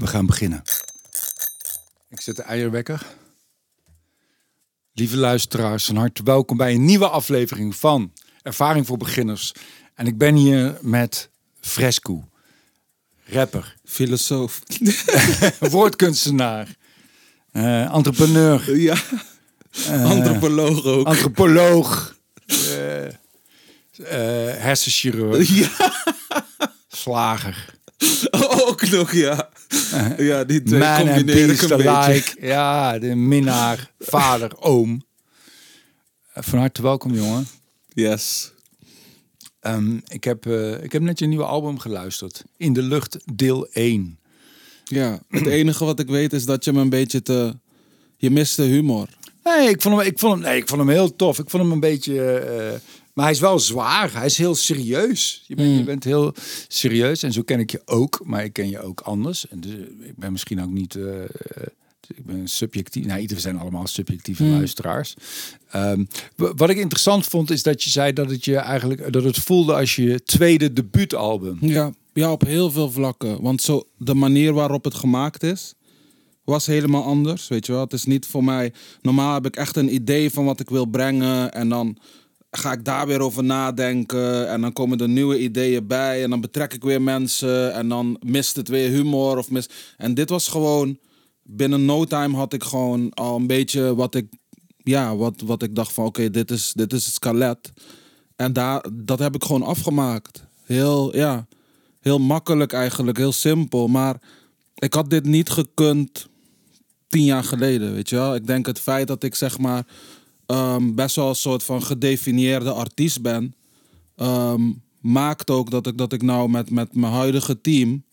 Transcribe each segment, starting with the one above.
We gaan beginnen. Ik zet de eierwekker. Lieve luisteraars, van harte welkom bij een nieuwe aflevering van Ervaring voor Beginners. En ik ben hier met Fresco, rapper, Filosoof. woordkunstenaar, eh, entrepreneur, Ja. Antropoloog ook. antropoloog, eh, eh, hersenchirurg, ja, slager. ook nog, ja. Ja, die twee Man and combineer ik een beetje. Ja, de minnaar, vader, oom. Eh, Van harte welkom, jongen. Yes. Ehm, ik, heb, eh, ik heb net je nieuwe album geluisterd. In de lucht, deel 1. Ja, het enige wat ik weet is dat je me een beetje te... Je mist de humor. Nee, ik vond hem, ik vond hem, nee, ik vond hem heel tof. Ik vond hem een beetje... eh, maar hij is wel zwaar. Hij is heel serieus. Je bent, Mm. je bent heel serieus. En zo ken ik je ook. Maar ik ken je ook anders. En dus, eh, ik ben misschien ook niet... eh, ik ben subjectief. Nou, ieder zijn allemaal subjectieve Mm. luisteraars. Ehm, wat ik interessant vond, is dat je zei dat het je eigenlijk... Dat het voelde als je tweede debuutalbum. Ja, ja, op heel veel vlakken. Want zo, de manier waarop het gemaakt is, was helemaal anders. Weet je wel, het is niet voor mij. Normaal heb ik echt een idee van wat ik wil brengen. En dan ga ik daar weer over nadenken. En dan komen er nieuwe ideeën bij. En dan betrek ik weer mensen. En dan mist het weer humor. Of mis... En dit was gewoon. Binnen no time had ik gewoon al een beetje wat ik. Ja, wat, wat ik dacht van oké, dit, is, dit is het skelet. En daar, dat heb ik gewoon afgemaakt. Heel, ja, heel makkelijk eigenlijk, heel simpel. Maar ik had dit niet gekund tien jaar geleden, weet je wel. Ik denk het feit dat ik zeg maar ehm, best wel een soort van gedefinieerde artiest ben... ehm, maakt ook dat ik, dat ik nou met, met mijn huidige team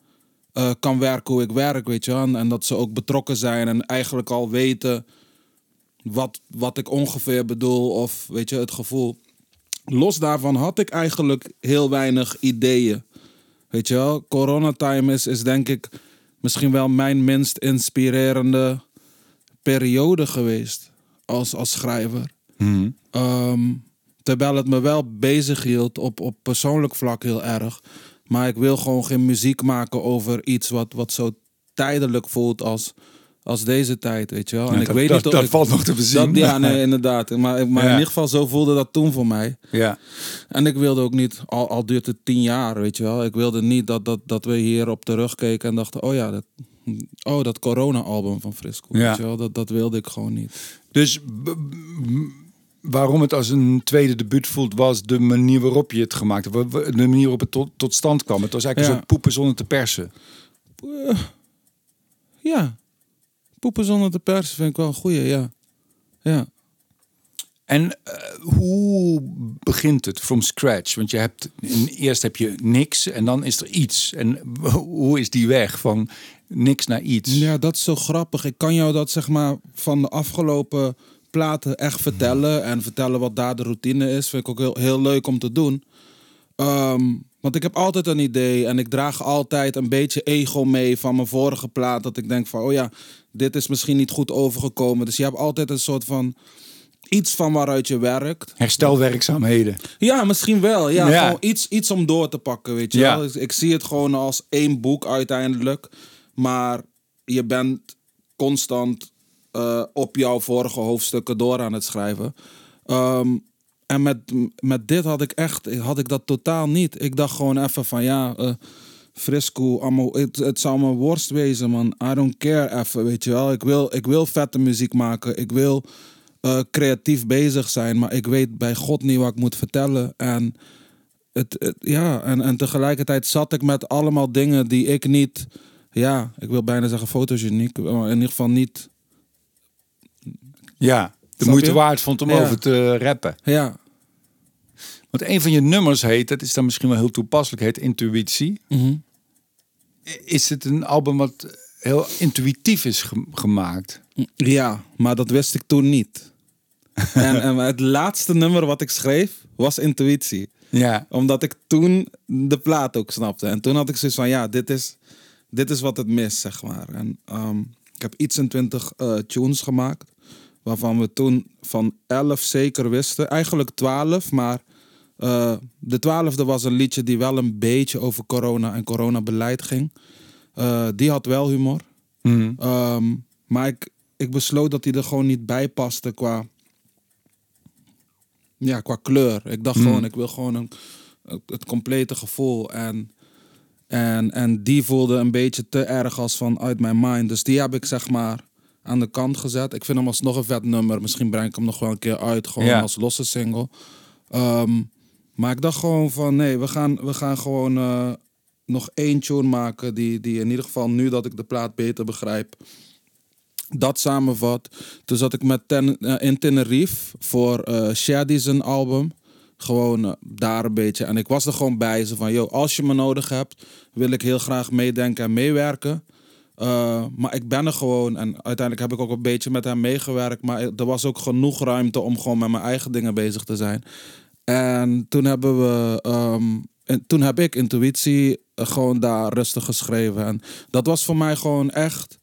eh, kan werken hoe ik werk, weet je. En, en dat ze ook betrokken zijn en eigenlijk al weten wat, wat ik ongeveer bedoel of weet je, het gevoel. Los daarvan had ik eigenlijk heel weinig ideeën. Weet je wel, coronatime is, is denk ik misschien wel mijn minst inspirerende periode geweest als, als schrijver. Ehm, terwijl het me wel bezig hield op, op persoonlijk vlak heel erg. Maar ik wil gewoon geen muziek maken over iets wat, wat zo tijdelijk voelt als, als deze tijd, weet je wel. En Ja, ik dat, weet dat, niet dat ik- valt nog te bezien. dat, ja, nee, inderdaad. Maar, maar Ja. in ieder geval, zo voelde dat toen voor mij. ja. En ik wilde ook niet, al, al duurt het tien jaar, weet je wel. Ik wilde niet dat, dat, dat we hier op terugkeken en dachten, oh ja, dat, oh, dat corona-album van Frisco. Ja. Weet je wel, dat, dat wilde ik gewoon niet. Dus waarom het als een tweede debuut voelt, was de manier waarop je het gemaakt hebt. De manier waarop het tot, tot stand kwam. Het was eigenlijk Ja. een soort poepen zonder te persen. Eh, ja, poepen zonder te persen vind ik wel een goeie, ja. Ja. En eh, hoe begint het from scratch? Want je hebt eerst heb je niks en dan is er iets. En hoe is die weg van niks naar iets? Ja, dat is zo grappig. Ik kan jou dat zeg maar van de afgelopen platen echt vertellen. En vertellen wat daar de routine is. Vind ik ook heel, heel leuk om te doen. Ehm, want ik heb altijd een idee. En ik draag altijd een beetje ego mee van mijn vorige plaat. Dat ik denk van, oh ja, dit is misschien niet goed overgekomen. Dus je hebt altijd een soort van iets van waaruit je werkt. Herstelwerkzaamheden. Ja, misschien wel. Ja, Ja. Gewoon iets, iets om door te pakken, weet je Ja. wel. Ik, ik zie het gewoon als één boek uiteindelijk. Maar je bent constant eh, op jouw vorige hoofdstukken door aan het schrijven. Ehm, en met, met dit had ik echt had ik dat totaal niet. Ik dacht gewoon even van ja, eh Frisco, allemaal, het, zou mijn worst wezen, man. I don't care even, weet je wel. Ik wil, ik wil vette muziek maken. Ik wil eh, creatief bezig zijn, maar ik weet bij God niet wat ik moet vertellen. En, het, het- ja, en, en tegelijkertijd zat ik met allemaal dingen die ik niet, ja, ik wil bijna zeggen fotogeniek, maar in ieder geval niet, Ja, de Snap moeite je? waard vond om Ja. over te rappen. ja. Want een van je nummers heet, dat is dan misschien wel heel toepasselijk, heet Intuïtie. Mhm. Is het een album wat heel intuïtief is ge- gemaakt? Ja, maar dat wist ik toen niet. en, en het laatste nummer wat ik schreef was Intuïtie. Ja. Omdat ik toen de plaat ook snapte. En toen had ik zoiets van, ja, dit is, dit is wat het mist, zeg maar. En ehm, ik heb iets in twintig eh, tunes gemaakt. Waarvan we toen van elf zeker wisten. Eigenlijk twaalf, maar eh, de twaalfde was een liedje die wel een beetje over corona en coronabeleid ging. Eh, die had wel humor. Mhm. Ehm, maar ik, ik besloot dat hij er gewoon niet bij paste qua, ja, qua kleur. Ik dacht Hmm. gewoon, ik wil gewoon een, het complete gevoel. En, en, en die voelde een beetje te erg als van uit mijn mind. Dus die heb ik zeg maar aan de kant gezet. Ik vind hem alsnog een vet nummer. Misschien breng ik hem nog wel een keer uit, gewoon Ja. als losse single. Ehm, maar ik dacht gewoon van, nee, we gaan, we gaan gewoon eh, nog één tune maken... Die, die in ieder geval, nu dat ik de plaat beter begrijp dat samenvat. Toen zat ik met ten, eh, in Tenerife voor eh Shady zijn album. Gewoon eh, daar een beetje. En ik was er gewoon bij. Zo van, yo, als je me nodig hebt, wil ik heel graag meedenken en meewerken. Eh, maar ik ben er gewoon. En uiteindelijk heb ik ook een beetje met hem meegewerkt. Maar er was ook genoeg ruimte om gewoon met mijn eigen dingen bezig te zijn. En toen hebben we. ehm, en toen heb ik intuïtie eh, gewoon daar rustig geschreven. En dat was voor mij gewoon echt.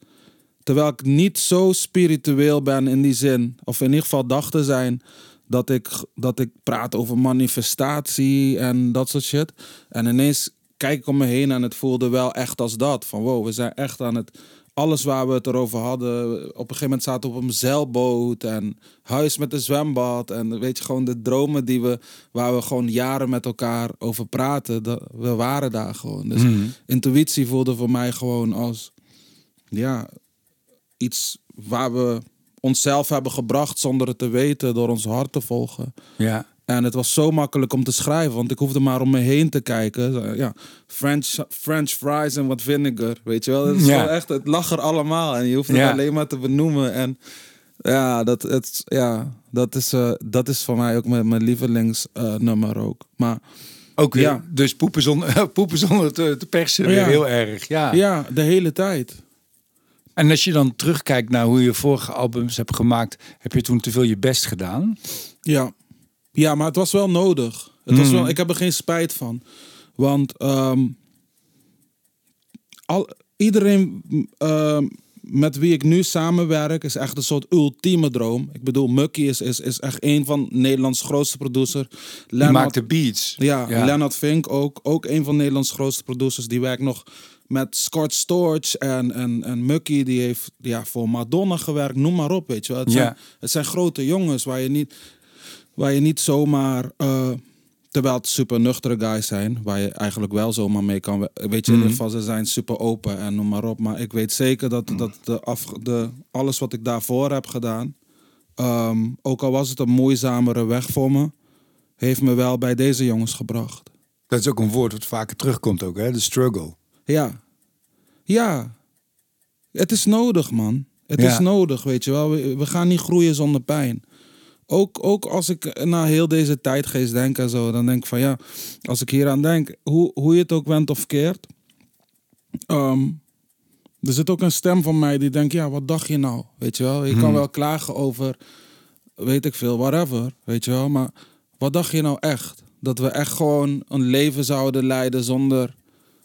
Terwijl ik niet zo spiritueel ben in die zin, of in ieder geval dacht te zijn, dat ik, dat ik praat over manifestatie en dat soort shit. En ineens kijk ik om me heen en het voelde wel echt als dat. Van wow, we zijn echt aan het. Alles waar we het erover hadden. Op een gegeven moment zaten we op een zeilboot en huis met een zwembad. En weet je, gewoon de dromen die we, waar we gewoon jaren met elkaar over praten. Dat, we waren daar gewoon. Dus Mhm. intuïtie voelde voor mij gewoon als ja, iets waar we onszelf hebben gebracht zonder het te weten, door ons hart te volgen. Ja. En het was zo makkelijk om te schrijven, want ik hoefde maar om me heen te kijken. Ja, French, French fries en wat vinegar, weet je wel. Het, is Ja. echt, het lag er allemaal en je hoeft het Ja. alleen maar te benoemen. En ja, dat, het, ja, dat, is, eh, dat is voor mij ook mijn, mijn lievelingsnummer ook. Maar Ook Ja. dus poepen zonder, poepen zonder te, te persen, weer Ja. heel erg. Ja. ja, de hele tijd. En als je dan terugkijkt naar hoe je vorige albums hebt gemaakt, heb je toen te veel je best gedaan? Ja. Ja, maar het was wel nodig. Het was wel, ik heb er geen spijt van. Want ehm, al, iedereen ehm, met wie ik nu samenwerk is echt een soort ultieme droom. Ik bedoel, Mucky is, is, is echt een van Nederlands grootste producers. Lennart- maakt de beats. ja, Ja. Leonard Fink ook. Ook een van Nederlands grootste producers. Die werkt nog met Scott Storch en, en, en Mucky. Die heeft ja, voor Madonna gewerkt. Noem maar op, weet je wel. Het, Ja. zijn, het zijn grote jongens waar je niet, waar je niet zomaar... eh, terwijl het super nuchtere guys zijn. Waar je eigenlijk wel zomaar mee kan... we- Weet je, in Mhm. ieder geval ze zijn super open en noem maar op. Maar ik weet zeker dat, dat de af, de, alles wat ik daarvoor heb gedaan... ehm, ook al was het een moeizamere weg voor me... heeft me wel bij deze jongens gebracht. Dat is ook een woord wat vaker terugkomt ook, hè? De struggle. Ja. Ja. Het is nodig, man. Het Ja. is nodig, weet je wel. We, we gaan niet groeien zonder pijn. Ook, ook als ik naar heel deze tijdgeest denk en zo, dan denk ik van ja, als ik hier aan denk, hoe, hoe je het ook went of keert. ehm, er zit ook een stem van mij die denkt, ja, wat dacht je nou? Weet je wel, je kan wel klagen over, weet ik veel, whatever, weet je wel. Maar wat dacht je nou echt? Dat we echt gewoon een leven zouden leiden zonder,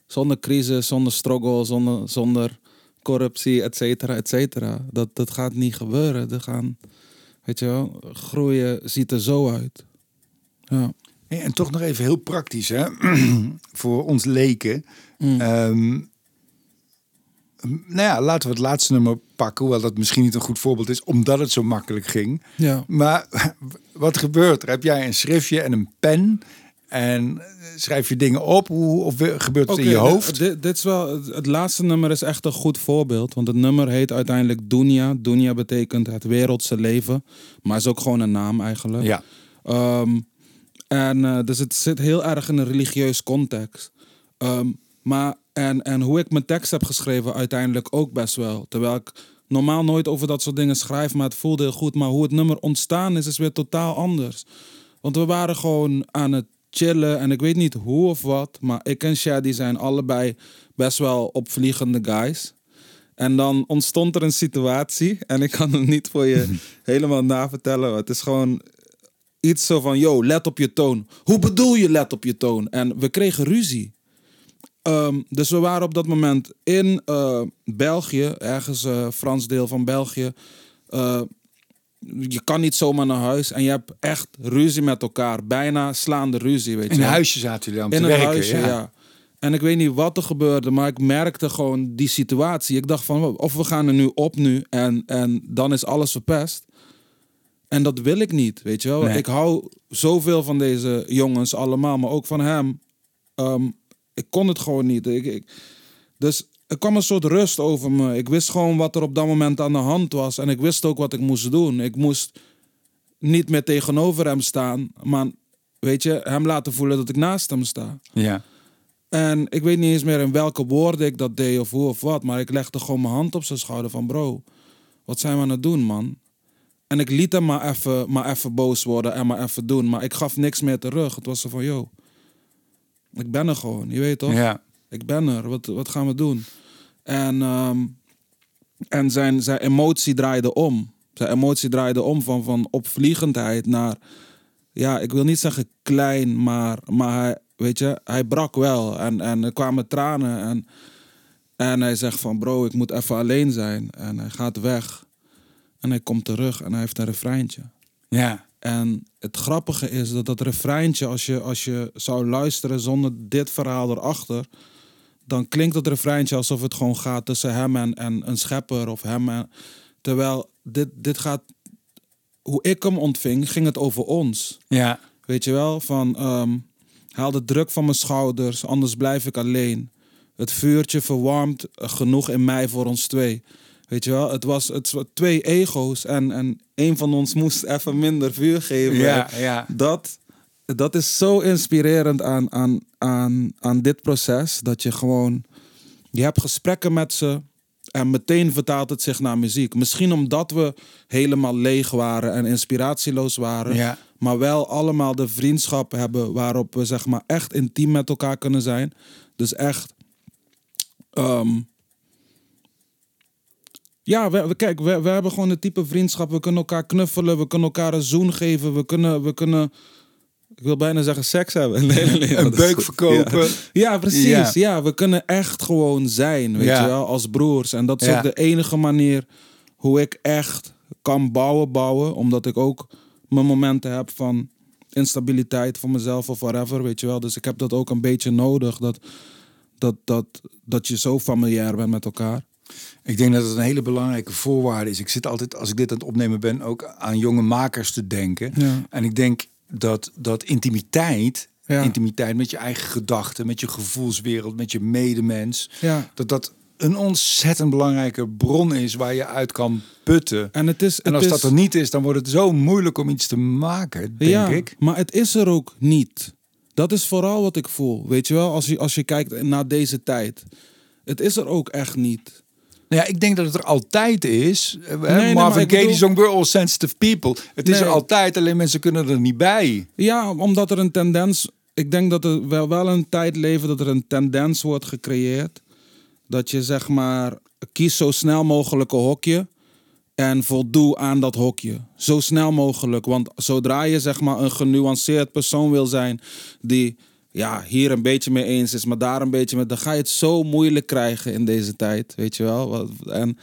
zonder crisis, zonder struggle, zonder, zonder corruptie, et cetera, et cetera. Dat, dat gaat niet gebeuren. Er gaan, weet je wel, groeien ziet er zo uit. Ja. Hey, en toch nog even heel praktisch, hè? Voor ons leken. Mm. Ehm, nou ja, laten we het laatste nummer pakken. Hoewel dat misschien niet een goed voorbeeld is, omdat het zo makkelijk ging. Ja. Maar wat gebeurt er? Heb jij een schriftje en een pen? En schrijf je dingen op? Hoe, of gebeurt het in je hoofd? Dit, dit is wel, het, laatste nummer is echt een goed voorbeeld. Want het nummer heet uiteindelijk Dunya. Dunya betekent het wereldse leven. Maar is ook gewoon een naam eigenlijk. Ja. Ehm, en eh, dus het zit heel erg in een religieus context. Ehm, maar en, en hoe ik mijn tekst heb geschreven, uiteindelijk ook best wel. Terwijl ik normaal nooit over dat soort dingen schrijf, maar het voelde heel goed. Maar hoe het nummer ontstaan is, is weer totaal anders. Want we waren gewoon aan het chillen en ik weet niet hoe of wat, maar ik en Shady zijn allebei best wel opvliegende guys. En dan ontstond er een situatie en ik kan hem niet voor je helemaal navertellen. Het is gewoon iets zo van, yo, let op je toon. Hoe bedoel je let op je toon? En we kregen ruzie. Ehm, dus we waren op dat moment in eh, België, ergens eh Frans deel van België. Eh, je kan niet zomaar naar huis en je hebt echt ruzie met elkaar. Bijna slaande ruzie, weet je In een huisje zaten jullie aan In te een werken. huisje, ja. ja. En ik weet niet wat er gebeurde, maar ik merkte gewoon die situatie. Ik dacht van, of we gaan er nu op nu en, en dan is alles verpest. En dat wil ik niet, weet je wel. Nee. Ik hou zoveel van deze jongens allemaal, maar ook van hem. Ehm, ik kon het gewoon niet. Ik, ik- dus er kwam een soort rust over me. Ik wist gewoon wat er op dat moment aan de hand was. En ik wist ook wat ik moest doen. Ik moest niet meer tegenover hem staan, maar weet je, hem laten voelen dat ik naast hem sta. Ja. En ik weet niet eens meer in welke woorden ik dat deed of hoe of wat. Maar ik legde gewoon mijn hand op zijn schouder van bro, wat zijn we aan het doen man? En ik liet hem maar even, maar even boos worden en maar even doen. Maar ik gaf niks meer terug. Het was zo van, yo, ik ben er gewoon, je weet toch? Ja. Ik ben er, wat, wat gaan we doen? En, ehm, en zijn, zijn emotie draaide om. Zijn emotie draaide om van, van opvliegendheid naar, ja, ik wil niet zeggen klein, maar, maar hij, weet je, hij brak wel. En, en er kwamen tranen. En, en hij zegt van, bro, ik moet even alleen zijn. En hij gaat weg. En hij komt terug en hij heeft een refreintje. Ja. En het grappige is dat dat refreintje, als je, als je zou luisteren zonder dit verhaal erachter, dan klinkt dat refreintje alsof het gewoon gaat tussen hem en, en een schepper of hem en. Terwijl dit, dit gaat. Hoe ik hem ontving, ging het over ons. Ja. Weet je wel? Van ehm haal de druk van mijn schouders, anders blijf ik alleen. Het vuurtje verwarmt genoeg in mij voor ons twee. Weet je wel? Het was, het was twee ego's en, en een van ons moest even minder vuur geven. Ja, ja. Dat, dat is zo inspirerend aan, aan, aan, aan dit proces. Dat je gewoon, je hebt gesprekken met ze en meteen vertaalt het zich naar muziek. Misschien omdat we helemaal leeg waren en inspiratieloos waren. Ja. Maar wel allemaal de vriendschap hebben waarop we zeg maar echt intiem met elkaar kunnen zijn. Dus echt. ehm, ja, we, we, kijk, we, we hebben gewoon een type vriendschap. We kunnen elkaar knuffelen, we kunnen elkaar een zoen geven. We kunnen, we kunnen ik wil bijna zeggen seks hebben. Nee, nee, nee, Een beuk verkopen. Ja, Ja, precies. Ja. Ja. we kunnen echt gewoon zijn, weet Ja. je wel, als broers. En dat is ook de enige manier hoe ik echt kan bouwen, bouwen. Omdat ik ook mijn momenten heb van instabiliteit voor mezelf of whatever, weet je wel. Dus ik heb dat ook een beetje nodig, dat, dat, dat, dat je zo familiair bent met elkaar. Ik denk dat het een hele belangrijke voorwaarde is. Ik zit altijd, als ik dit aan het opnemen ben, ook aan jonge makers te denken. En ik denk dat, dat intimiteit, Ja. intimiteit met je eigen gedachten, met je gevoelswereld, met je medemens, Ja. dat dat een ontzettend belangrijke bron is waar je uit kan putten. En het is... En als is, dat er niet is, dan wordt het zo moeilijk om iets te maken, denk ja, ik. maar het is er ook niet. Dat is vooral wat ik voel. Weet je wel, als je, als je kijkt naar deze tijd. Het is er ook echt niet. Nou ja, ik denk dat het er altijd is. Eh, nee, maar Marvin Gaye bedoel- zong We're All Sensitive People. Het is Nee. er altijd, alleen mensen kunnen er niet bij. Ja, omdat er een tendens. Ik denk dat er wel, wel een tijd leven dat er een tendens wordt gecreëerd. Dat je zeg maar kies zo snel mogelijk een hokje. En voldoe aan dat hokje. Zo snel mogelijk. Want zodra je zeg maar een genuanceerd persoon wil zijn. die ja, hier een beetje mee eens is, maar daar een beetje mee. dan ga je het zo moeilijk krijgen in deze tijd. Weet je wel? En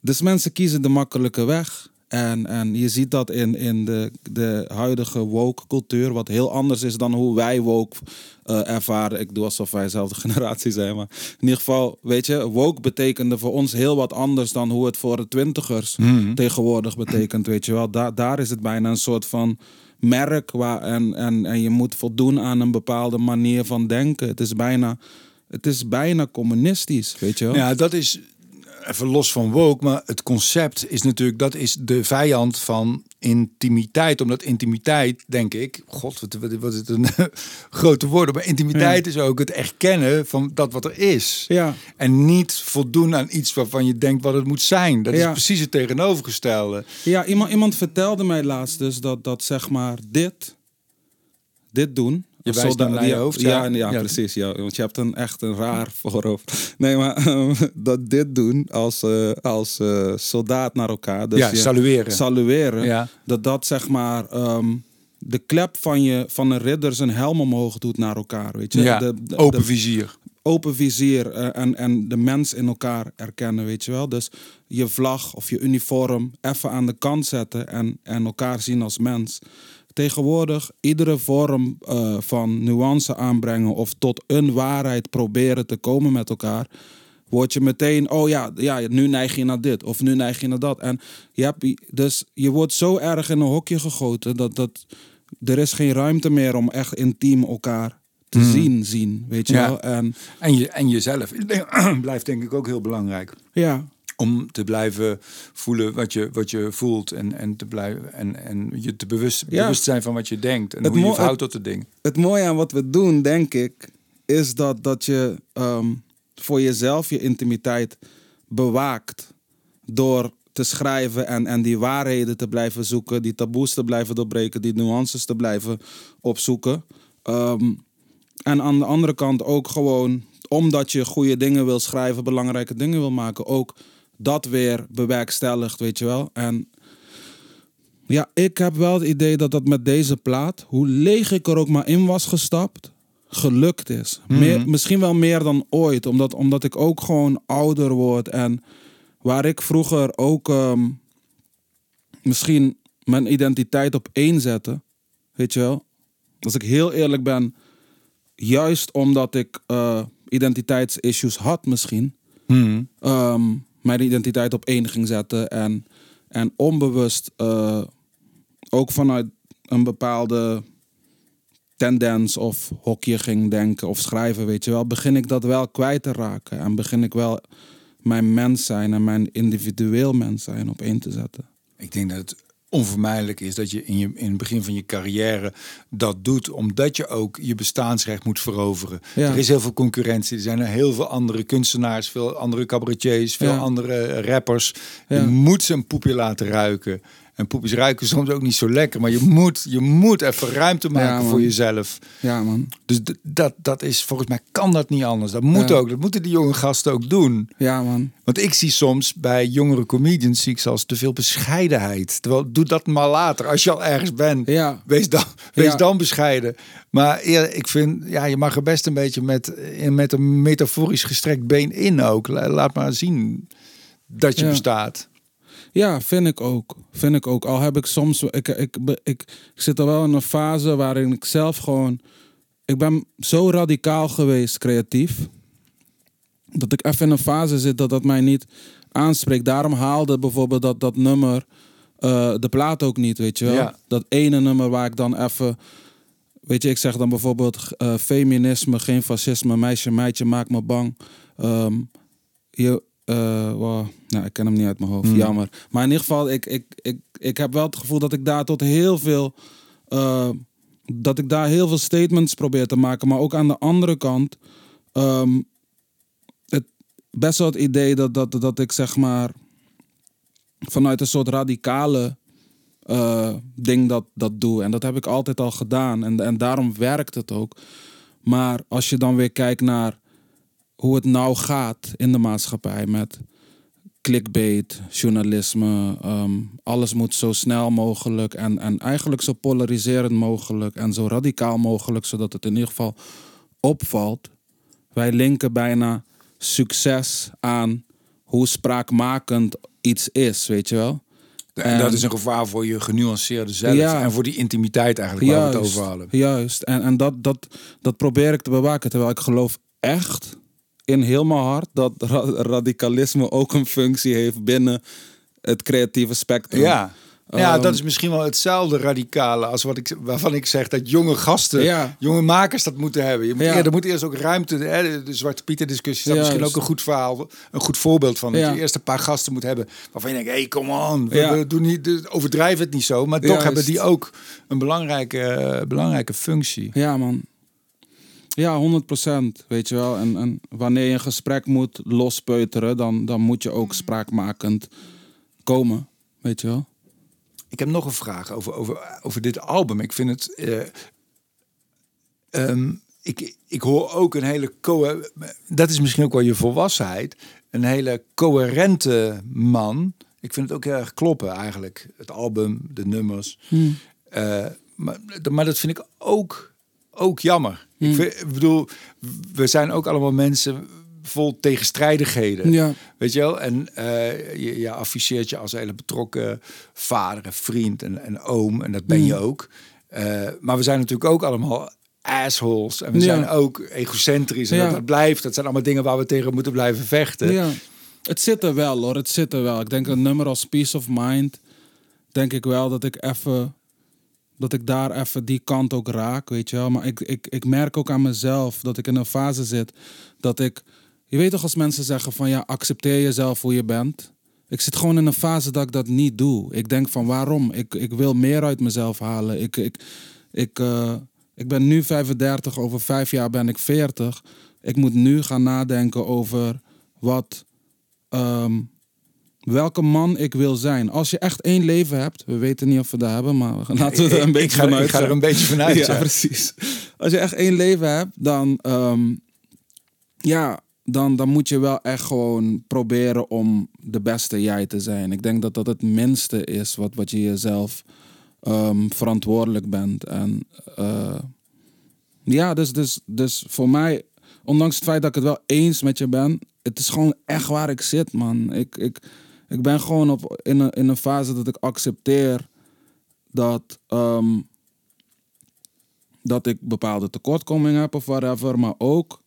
dus mensen kiezen de makkelijke weg. En, en je ziet dat in, in de, de huidige woke cultuur, wat heel anders is dan hoe wij woke eh, ervaren. Ik doe alsof wij dezelfde generatie zijn, maar in ieder geval, weet je, woke betekende voor ons heel wat anders dan hoe het voor de twintigers tegenwoordig betekent, weet je wel. Daar daar is het bijna een soort van merk waar, en, en, en je moet voldoen aan een bepaalde manier van denken. Het is bijna, het is bijna communistisch, weet je wel. Ja, dat is even los van woke, maar het concept is natuurlijk dat is de vijand van intimiteit. Omdat intimiteit, denk ik, god, wat, wat, wat is het een grote woorden, maar intimiteit is ook het erkennen van dat wat er is. Ja. En niet voldoen aan iets waarvan je denkt wat het moet zijn. Dat Ja. is precies het tegenovergestelde. Ja, iemand, iemand vertelde mij laatst dus dat, dat zeg maar dit, dit doen. Je wijst naar je ja, hoofd, Ja, ja. ja, Ja. precies. Ja, want je hebt een echt een raar voorhoofd. Nee, maar ehm, dat dit doen als, eh, als eh, soldaat naar elkaar. Dus Ja, je salueren. salueren. Ja. Dat dat zeg maar ehm, de klep van, je, van een ridder zijn helm omhoog doet naar elkaar. Weet je? Ja, De, de- open de- vizier. open vizier eh, en, en de mens in elkaar erkennen, weet je wel. Dus je vlag of je uniform even aan de kant zetten en, en elkaar zien als mens. Tegenwoordig iedere vorm eh, van nuance aanbrengen of tot een waarheid proberen te komen met elkaar, word je meteen, oh ja, ja, nu neig je naar dit of nu neig je naar dat. En je hebt, dus je wordt zo erg in een hokje gegoten dat, dat er is geen ruimte meer om echt intiem elkaar te zien, zien, weet je Ja. wel. En En, je, en jezelf blijft denk ik ook heel belangrijk. ja, Om te blijven voelen wat je, wat je voelt. En, en, te blijven, en, en je te bewust, Ja. bewust zijn van wat je denkt. En Het hoe je verhoudt tot de ding. het mooie aan wat we doen, denk ik, is dat, dat je ehm, voor jezelf je intimiteit bewaakt. Door te schrijven en, en die waarheden te blijven zoeken, die taboes te blijven doorbreken, die nuances te blijven opzoeken. Ehm, en aan de andere kant ook gewoon, omdat je goede dingen wil schrijven, belangrijke dingen wil maken, ook dat weer bewerkstelligt, weet je wel. En ja, ik heb wel het idee dat dat met deze plaat, hoe leeg ik er ook maar in was gestapt, gelukt is. Meer, misschien wel meer dan ooit, omdat, omdat ik ook gewoon ouder word. En waar ik vroeger ook ehm, misschien mijn identiteit op één zette, weet je wel. Als ik heel eerlijk ben, juist omdat ik eh, identiteitsissues had misschien, ehm, mijn identiteit op één ging zetten en, en onbewust eh, ook vanuit een bepaalde tendens of hokje ging denken of schrijven, weet je wel, begin ik dat wel kwijt te raken en begin ik wel mijn mens zijn en mijn individueel mens zijn op één te zetten. Ik denk dat het onvermijdelijk is dat je in, je in het begin van je carrière dat doet, omdat je ook je bestaansrecht moet veroveren. Ja. Er is heel veel concurrentie. Er zijn er heel veel andere kunstenaars, veel andere cabaretiers, veel Ja. andere rappers. Je moet ze een poepje laten ruiken. En poepjes ruiken soms ook niet zo lekker, maar je moet, je moet even ruimte maken Ja, voor jezelf. Ja, man. Dus dat, dat is, volgens mij kan dat niet anders. Dat moet Ja. ook. Dat moeten die jonge gasten ook doen. Ja, man. Want ik zie soms bij jongere comedians zie ik zelfs te veel bescheidenheid. Terwijl doe dat maar later. Als je al ergens bent, Ja. wees, dan, wees Ja. dan bescheiden. Maar eer- ik vind, ja, je mag er best een beetje met, met een metaforisch gestrekt been in ook. La- Laat maar zien dat je Ja. bestaat. Ja, vind ik ook. Vind ik ook. Al heb ik soms. Ik, ik, ik, ik zit er wel in een fase waarin ik zelf gewoon. Ik ben zo radicaal geweest, creatief. Dat ik even in een fase zit dat dat mij niet aanspreekt. Daarom haalde bijvoorbeeld dat, dat nummer. eh, de plaat ook niet, weet je wel. Ja. Dat ene nummer waar ik dan even. Weet je, ik zeg dan bijvoorbeeld eh, feminisme, geen fascisme, meisje, meidje, maakt me bang. Ehm, je, wow, nou, ik ken hem niet uit mijn hoofd, jammer. Maar in ieder geval, ik, ik, ik, ik heb wel het gevoel dat ik daar tot heel veel, eh, dat ik daar heel veel statements probeer te maken. Maar ook aan de andere kant, ehm, het, best wel het idee dat, dat, dat ik zeg maar vanuit een soort radicale eh, ding dat, dat doe. En dat heb ik altijd al gedaan. En, en daarom werkt het ook. Maar als je dan weer kijkt naar hoe het nou gaat in de maatschappij met clickbait, journalisme, ehm, alles moet zo snel mogelijk en, en eigenlijk zo polariserend mogelijk en zo radicaal mogelijk, zodat het in ieder geval opvalt. Wij linken bijna succes aan hoe spraakmakend iets is, weet je wel? En dat is een gevaar voor je genuanceerde zelf. Ja. En voor die intimiteit eigenlijk waar we het Juist, over hadden. Juist. En, en dat, dat, dat probeer ik te bewaken. Terwijl ik geloof echt in heel mijn hart dat ra- radicalisme ook een functie heeft binnen het creatieve spectrum. Ja. Ja, Ehm, dat is misschien wel hetzelfde radicale als wat ik, waarvan ik zeg dat jonge gasten, Ja. jonge makers dat moeten hebben. Je moet, Ja. Er moet eerst ook ruimte, hè, de, Zwarte Pieter discussie is misschien ook een goed verhaal, een goed voorbeeld van. Dat je eerst een paar gasten moet hebben waarvan je denkt, hey, come on, we, doen niet, overdrijf het niet zo. Maar toch hebben die ook een belangrijke, belangrijke functie. Ja, man. Ja, 100% weet je wel. En, en wanneer je een gesprek moet lospeuteren, dan, dan moet je ook spraakmakend komen. Weet je wel? Ik heb nog een vraag over, over, over dit album. Ik vind het. eh, ehm, ik, ik hoor ook een hele. Co dat is misschien ook wel je volwassenheid. Een hele coherente man. Ik vind het ook heel erg kloppen eigenlijk. Het album, de nummers. Eh, maar, maar dat vind ik ook, ook jammer. Ik, vind- ik bedoel, we zijn ook allemaal mensen vol tegenstrijdigheden. Ja. Weet je wel? En eh, je, je afficheert je als een hele betrokken vader en vriend en, en oom. En dat ben je ook. Eh, maar we zijn natuurlijk ook allemaal assholes. En we Ja. zijn ook egocentrisch. En Ja. dat, dat blijft. Dat zijn allemaal dingen waar we tegen moeten blijven vechten. Ja, het zit er wel hoor, het zit er wel. Ik denk een nummer als Peace of Mind, denk ik wel dat ik even, dat ik daar even die kant ook raak, weet je wel. Maar ik, ik, ik merk ook aan mezelf dat ik in een fase zit dat ik, je weet toch als mensen zeggen van ja, accepteer jezelf hoe je bent. Ik zit gewoon in een fase dat ik dat niet doe. Ik denk van waarom? Ik, ik wil meer uit mezelf halen. Ik, ik, ik, eh, ik ben nu 35, over vijf jaar ben ik 40. Ik moet nu gaan nadenken over wat, ehm, welke man ik wil zijn. Als je echt één leven hebt, we weten niet of we dat hebben, maar laten we er een Ik- beetje vanuit ik ga er een beetje vanuit. ja, ja. precies. Als je echt één leven hebt, dan, ehm, ja, dan, dan moet je wel echt gewoon proberen om de beste jij te zijn. Ik denk dat dat het minste is wat, wat je jezelf ehm, verantwoordelijk bent. En eh, ja, dus, dus, dus voor mij, ondanks het feit dat ik het wel eens met je ben, het is gewoon echt waar ik zit, man. Ik, ik, ik ben gewoon op, in, een, in een fase dat ik accepteer dat, ehm, dat ik bepaalde tekortkomingen heb of whatever, maar ook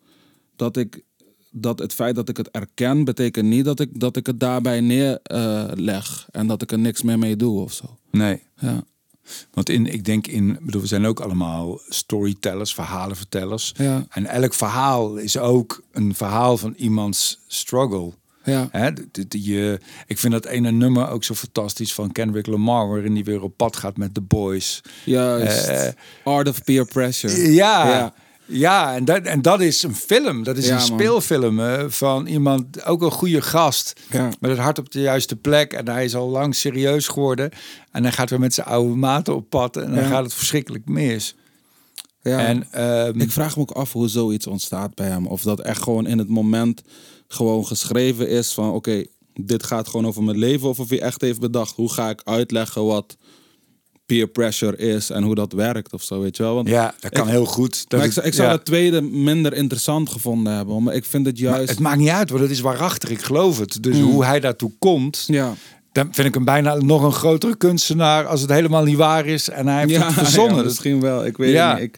dat ik dat het feit dat ik het erken, betekent niet dat ik, dat ik het daarbij neerleg en dat ik er niks meer mee doe of zo. Nee. Ja. Want in, ik denk in, bedoel, we zijn ook allemaal storytellers, verhalenvertellers. Ja. En elk verhaal is ook een verhaal van iemands struggle. Ja. Hè, je, ik vind dat ene nummer ook zo fantastisch van Kendrick Lamar, waarin hij weer op pad gaat met de boys. Juist. Eh, Art of peer pressure. Ja, Ja. ja. en, dat, en dat is een film. Dat is Ja, een speelfilm hè, van iemand, ook een goede gast. Ja. Met het hart op de juiste plek. En hij is al lang serieus geworden. En hij gaat weer met zijn oude maten op pad. En dan gaat het verschrikkelijk mis. Ja. En ehm, Ik vraag me ook af hoe zoiets ontstaat bij hem. Of dat echt gewoon in het moment gewoon geschreven is van oké, dit gaat gewoon over mijn leven. Of of hij echt heeft bedacht, hoe ga ik uitleggen wat peer pressure is en hoe dat werkt of zo, weet je wel. Want ja, dat kan ik- heel goed. Dat maar ik, zou- ik zou ja. dat tweede minder interessant gevonden hebben. Maar ik vind het Maar juist... het maakt niet uit, want het is waarachtig. Ik geloof het. Dus Mm. hoe hij daartoe komt, ja. dan vind ik hem bijna nog een grotere kunstenaar als het helemaal niet waar is en hij heeft ja, het verzonnen. ja, misschien wel. Ik weet niet. Ik,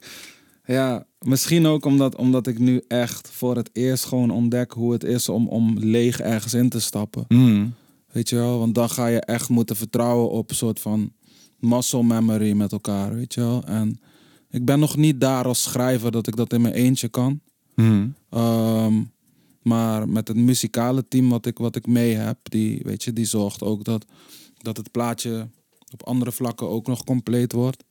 ja, misschien ook omdat, omdat ik nu echt voor het eerst gewoon ontdek hoe het is om, om leeg ergens in te stappen. Mm. Weet je wel? Want dan ga je echt moeten vertrouwen op een soort van muscle memory met elkaar, weet je wel? En ik ben nog niet daar als schrijver dat ik dat in mijn eentje kan. Mm. Ehm, maar met het muzikale team wat ik, wat ik mee heb, die, weet je, die zorgt ook dat, dat het plaatje op andere vlakken ook nog compleet wordt.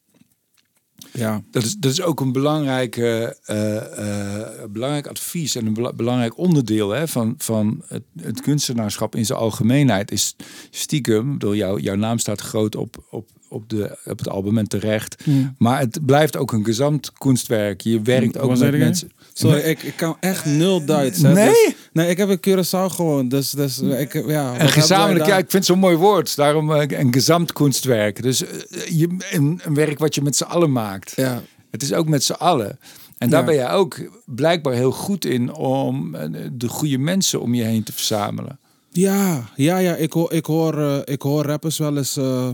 Ja, Dat is, dat is ook een belangrijke, eh, eh, belangrijk advies en een bela- belangrijk onderdeel hè, van, van het, het kunstenaarschap in zijn algemeenheid. Is stiekem, ik bedoel, jouw, jouw naam staat groot op, op, op, de, op het album en terecht. Mm. Maar het blijft ook een gezamd kunstwerk. Je werkt ook met mensen. Sorry, ik, ik kan echt nul Duits. Hè, Nee? dus- nee, ik heb een Curaçao gewoon, dus, dus ik, ja. hebben gezamenlijk, ja, ik vind het zo'n mooi woord. Daarom eh, een gezamd kunstwerk. Dus eh, je, een, een werk wat je met z'n allen maakt. Ja, Het is ook met z'n allen. En daar Ja. ben jij ook blijkbaar heel goed in om eh, de goede mensen om je heen te verzamelen. ja, ja, ja ik, hoor, ik, hoor, eh, ik hoor rappers wel eens... eh,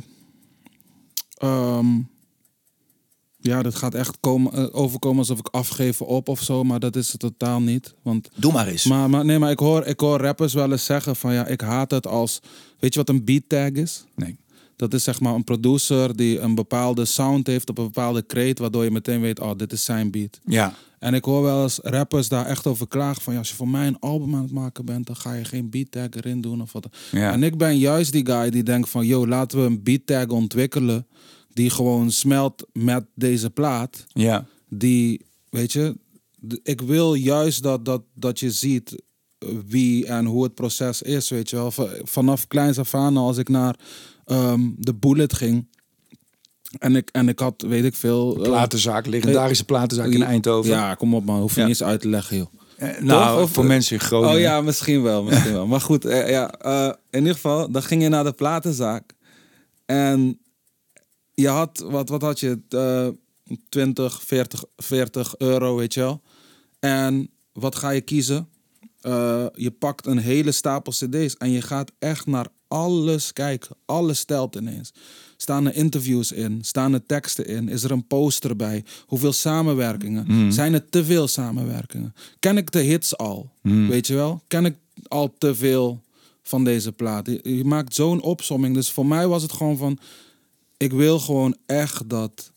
ehm, ja, dat gaat echt komen, eh, overkomen alsof ik afgeven op of zo, maar dat is het totaal niet. Want Doe maar eens. Maar, maar nee, maar ik hoor, ik hoor rappers wel eens zeggen van ja, ik haat het als. Weet je wat een beat tag is? nee. Dat is zeg maar een producer die een bepaalde sound heeft op een bepaalde kreet, waardoor je meteen weet, oh, dit is zijn beat. Ja. En ik hoor wel eens rappers daar echt over klagen van ja, als je voor mij een album aan het maken bent, dan ga je geen beat tag erin doen of wat. Ja. En ik ben juist die guy die denkt van yo, laten we een beat tag ontwikkelen die gewoon smelt met deze plaat Ja. die, weet je, ik wil juist dat, dat, dat je ziet eh, wie en hoe het proces is, weet je wel. Va- Vanaf kleins af aan, als ik naar ehm, de Bullet ging en ik, en ik had, weet ik veel... eh, Platenzaak, legendarische platenzaak in Eindhoven. Ja, kom op man, hoef je Ja. niet eens uit te leggen, joh. Eh, nou? Of- voor mensen in Groningen. Oh ja, misschien wel, misschien wel. Maar goed, eh, ja, eh, in ieder geval, dan ging je naar de platenzaak. En je had, wat, wat had je? eh 20, 40, 40 euro, weet je wel. En wat ga je kiezen? Eh, je pakt een hele stapel cd's en je gaat echt naar alles kijken. Alles telt ineens. Staan er interviews in? Staan er teksten in? Is er een poster bij? Hoeveel samenwerkingen? Zijn er te veel samenwerkingen? Ken ik de hits al? Weet je wel? Ken ik al te veel van deze plaat? Je, je maakt zo'n opsomming. Dus voor mij was het gewoon van... Ik wil gewoon echt dat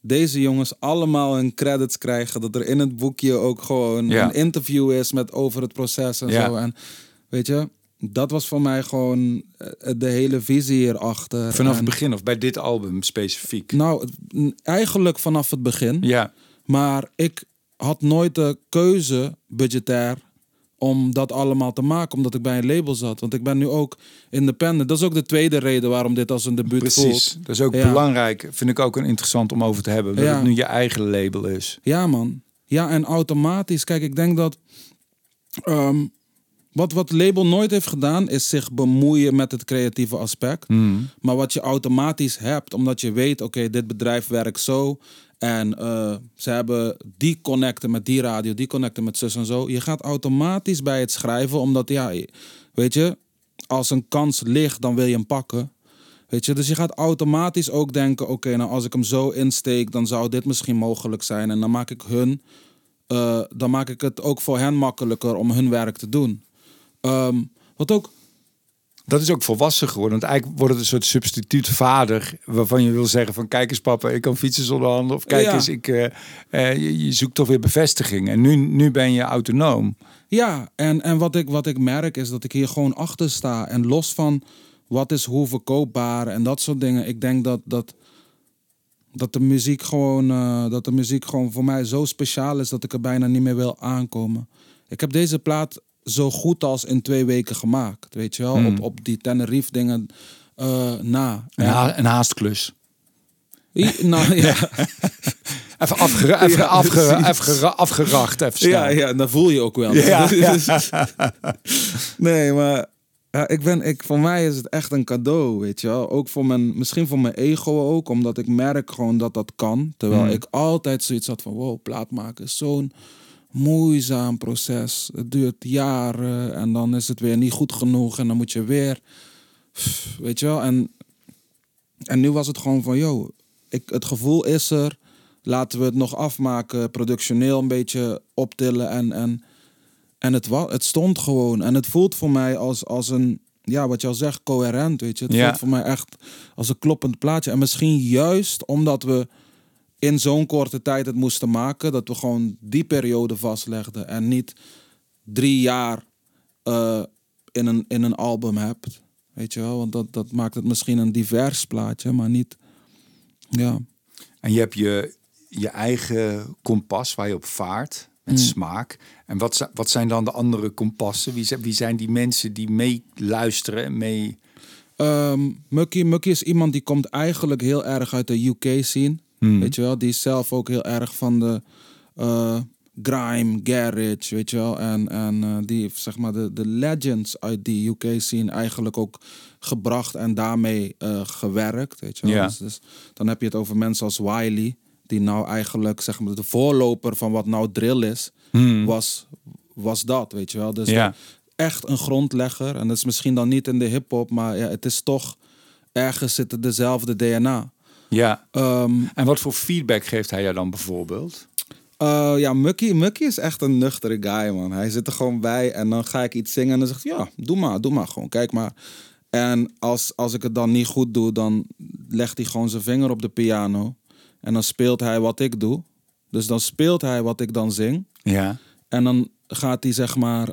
deze jongens allemaal hun credits krijgen. Dat er in het boekje ook gewoon Ja. een interview is met over het proces en Ja. zo. En weet je, dat was voor mij gewoon eh, de hele visie hierachter. Vanaf En- het begin of bij dit album specifiek? Nou, eigenlijk vanaf het begin. Ja, Maar ik had nooit de keuze budgetair om dat allemaal te maken, omdat ik bij een label zat. Want ik ben nu ook independent. Dat is ook de tweede reden waarom dit als een debuut precies. voelt. Dat is ook Ja. belangrijk. Vind ik ook een interessant om over te hebben. Dat Ja. het nu je eigen label is. Ja, man. Ja, en automatisch. Kijk, ik denk dat. ehm, wat, wat label nooit heeft gedaan, is zich bemoeien met het creatieve aspect. Maar wat je automatisch hebt, omdat je weet, oké, dit bedrijf werkt zo. En eh, ze hebben die connecten met die radio, die connecten met zus en zo. Je gaat automatisch bij het schrijven, omdat ja, weet je, als een kans ligt, dan wil je hem pakken. Weet je, dus je gaat automatisch ook denken: oké, nou als ik hem zo insteek, dan zou dit misschien mogelijk zijn. En dan maak ik hun, eh, dan maak ik het ook voor hen makkelijker om hun werk te doen. Ehm, wat ook, Dat is ook volwassen geworden. Want eigenlijk wordt het een soort substituutvader. Waarvan je wil zeggen van kijk eens papa, ik kan fietsen zonder handen. Of kijk Ja. eens, ik, je, je zoekt toch weer bevestiging. En nu, nu ben je autonoom. ja, en, en wat, ik, wat ik merk is dat ik hier gewoon achter sta. En los van wat is hoe verkoopbaar en dat soort dingen. Ik denk dat, dat, dat, de muziek gewoon, eh, dat de muziek gewoon voor mij zo speciaal is dat ik er bijna niet meer wil aankomen. Ik heb deze plaat zo goed als in twee weken gemaakt. Weet je wel, Hmm. op, op die Tenerife dingen eh, na. Een, ha een haastklus. I- nou ja. Even, afgera even, Ja, afgeracht, even. Ja, ja, dat voel je ook wel. Ja, nee, maar ja, ik ben, ik, voor mij is het echt een cadeau, weet je wel. Ook voor mijn, misschien voor mijn ego ook, omdat ik merk gewoon dat dat kan. Terwijl Mm. ik altijd zoiets had van, wow, plaat maken is zo'n moeizaam proces. Het duurt jaren en dan is het weer niet goed genoeg en dan moet je weer, weet je wel. En, en nu was het gewoon van, yo, ik, het gevoel is er. Laten we het nog afmaken, productioneel een beetje optillen. En, en, en het, het stond gewoon. En het voelt voor mij als, als een, ja, wat je al zegt, coherent. Weet je? Het Ja. voelt voor mij echt als een kloppend plaatje. En misschien juist omdat we in zo'n korte tijd het moesten maken, dat we gewoon die periode vastlegden. En niet drie jaar eh, in, een, in een album hebt. Weet je wel? Want dat, dat maakt het misschien een divers plaatje, maar niet. Ja. En je hebt je, je eigen kompas waar je op vaart. Met Mm. smaak. En wat, wat zijn dan de andere kompassen? Wie zijn, wie zijn die mensen die meeluisteren en mee... Ehm Mucky, Mucky is iemand die komt eigenlijk heel erg uit de UK Hmm. Weet je wel? Die is zelf ook heel erg van de eh, grime, garage, weet je wel? En, en eh, die heeft zeg maar de, de legends uit die UK scene eigenlijk ook gebracht en daarmee eh, gewerkt, weet je wel? Dus, dus dan heb je het over mensen als Wiley, die nou eigenlijk zeg maar de voorloper van wat nou drill is, was, was dat, weet je wel? Dus Hmm. Dat- echt een grondlegger. En dat is misschien dan niet in de hip-hop, maar ja, het is toch ergens zitten dezelfde DNA. Ja. Ehm, En wat voor feedback geeft hij jou dan bijvoorbeeld? eh, ja, Mucky, Mucky is echt een nuchtere guy, man. Hij zit er gewoon bij en dan ga ik iets zingen en dan zegt hij, ja, doe maar, doe maar gewoon, kijk maar. En als, als ik het dan niet goed doe, dan legt hij gewoon zijn vinger op de piano. En dan speelt hij wat ik doe. Dus dan speelt hij wat ik dan zing. Ja. En dan gaat hij zeg maar,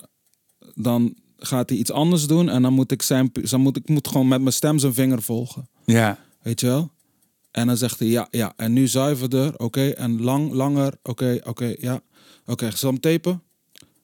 dan gaat hij iets anders doen. En dan moet ik zijn, dan moet ik moet gewoon met mijn stem zijn vinger volgen. Ja. Weet je wel? En dan zegt hij ja, ja. En nu zuiverder, oké. En lang, langer, oké, oké, ja. Oké, hem tapen?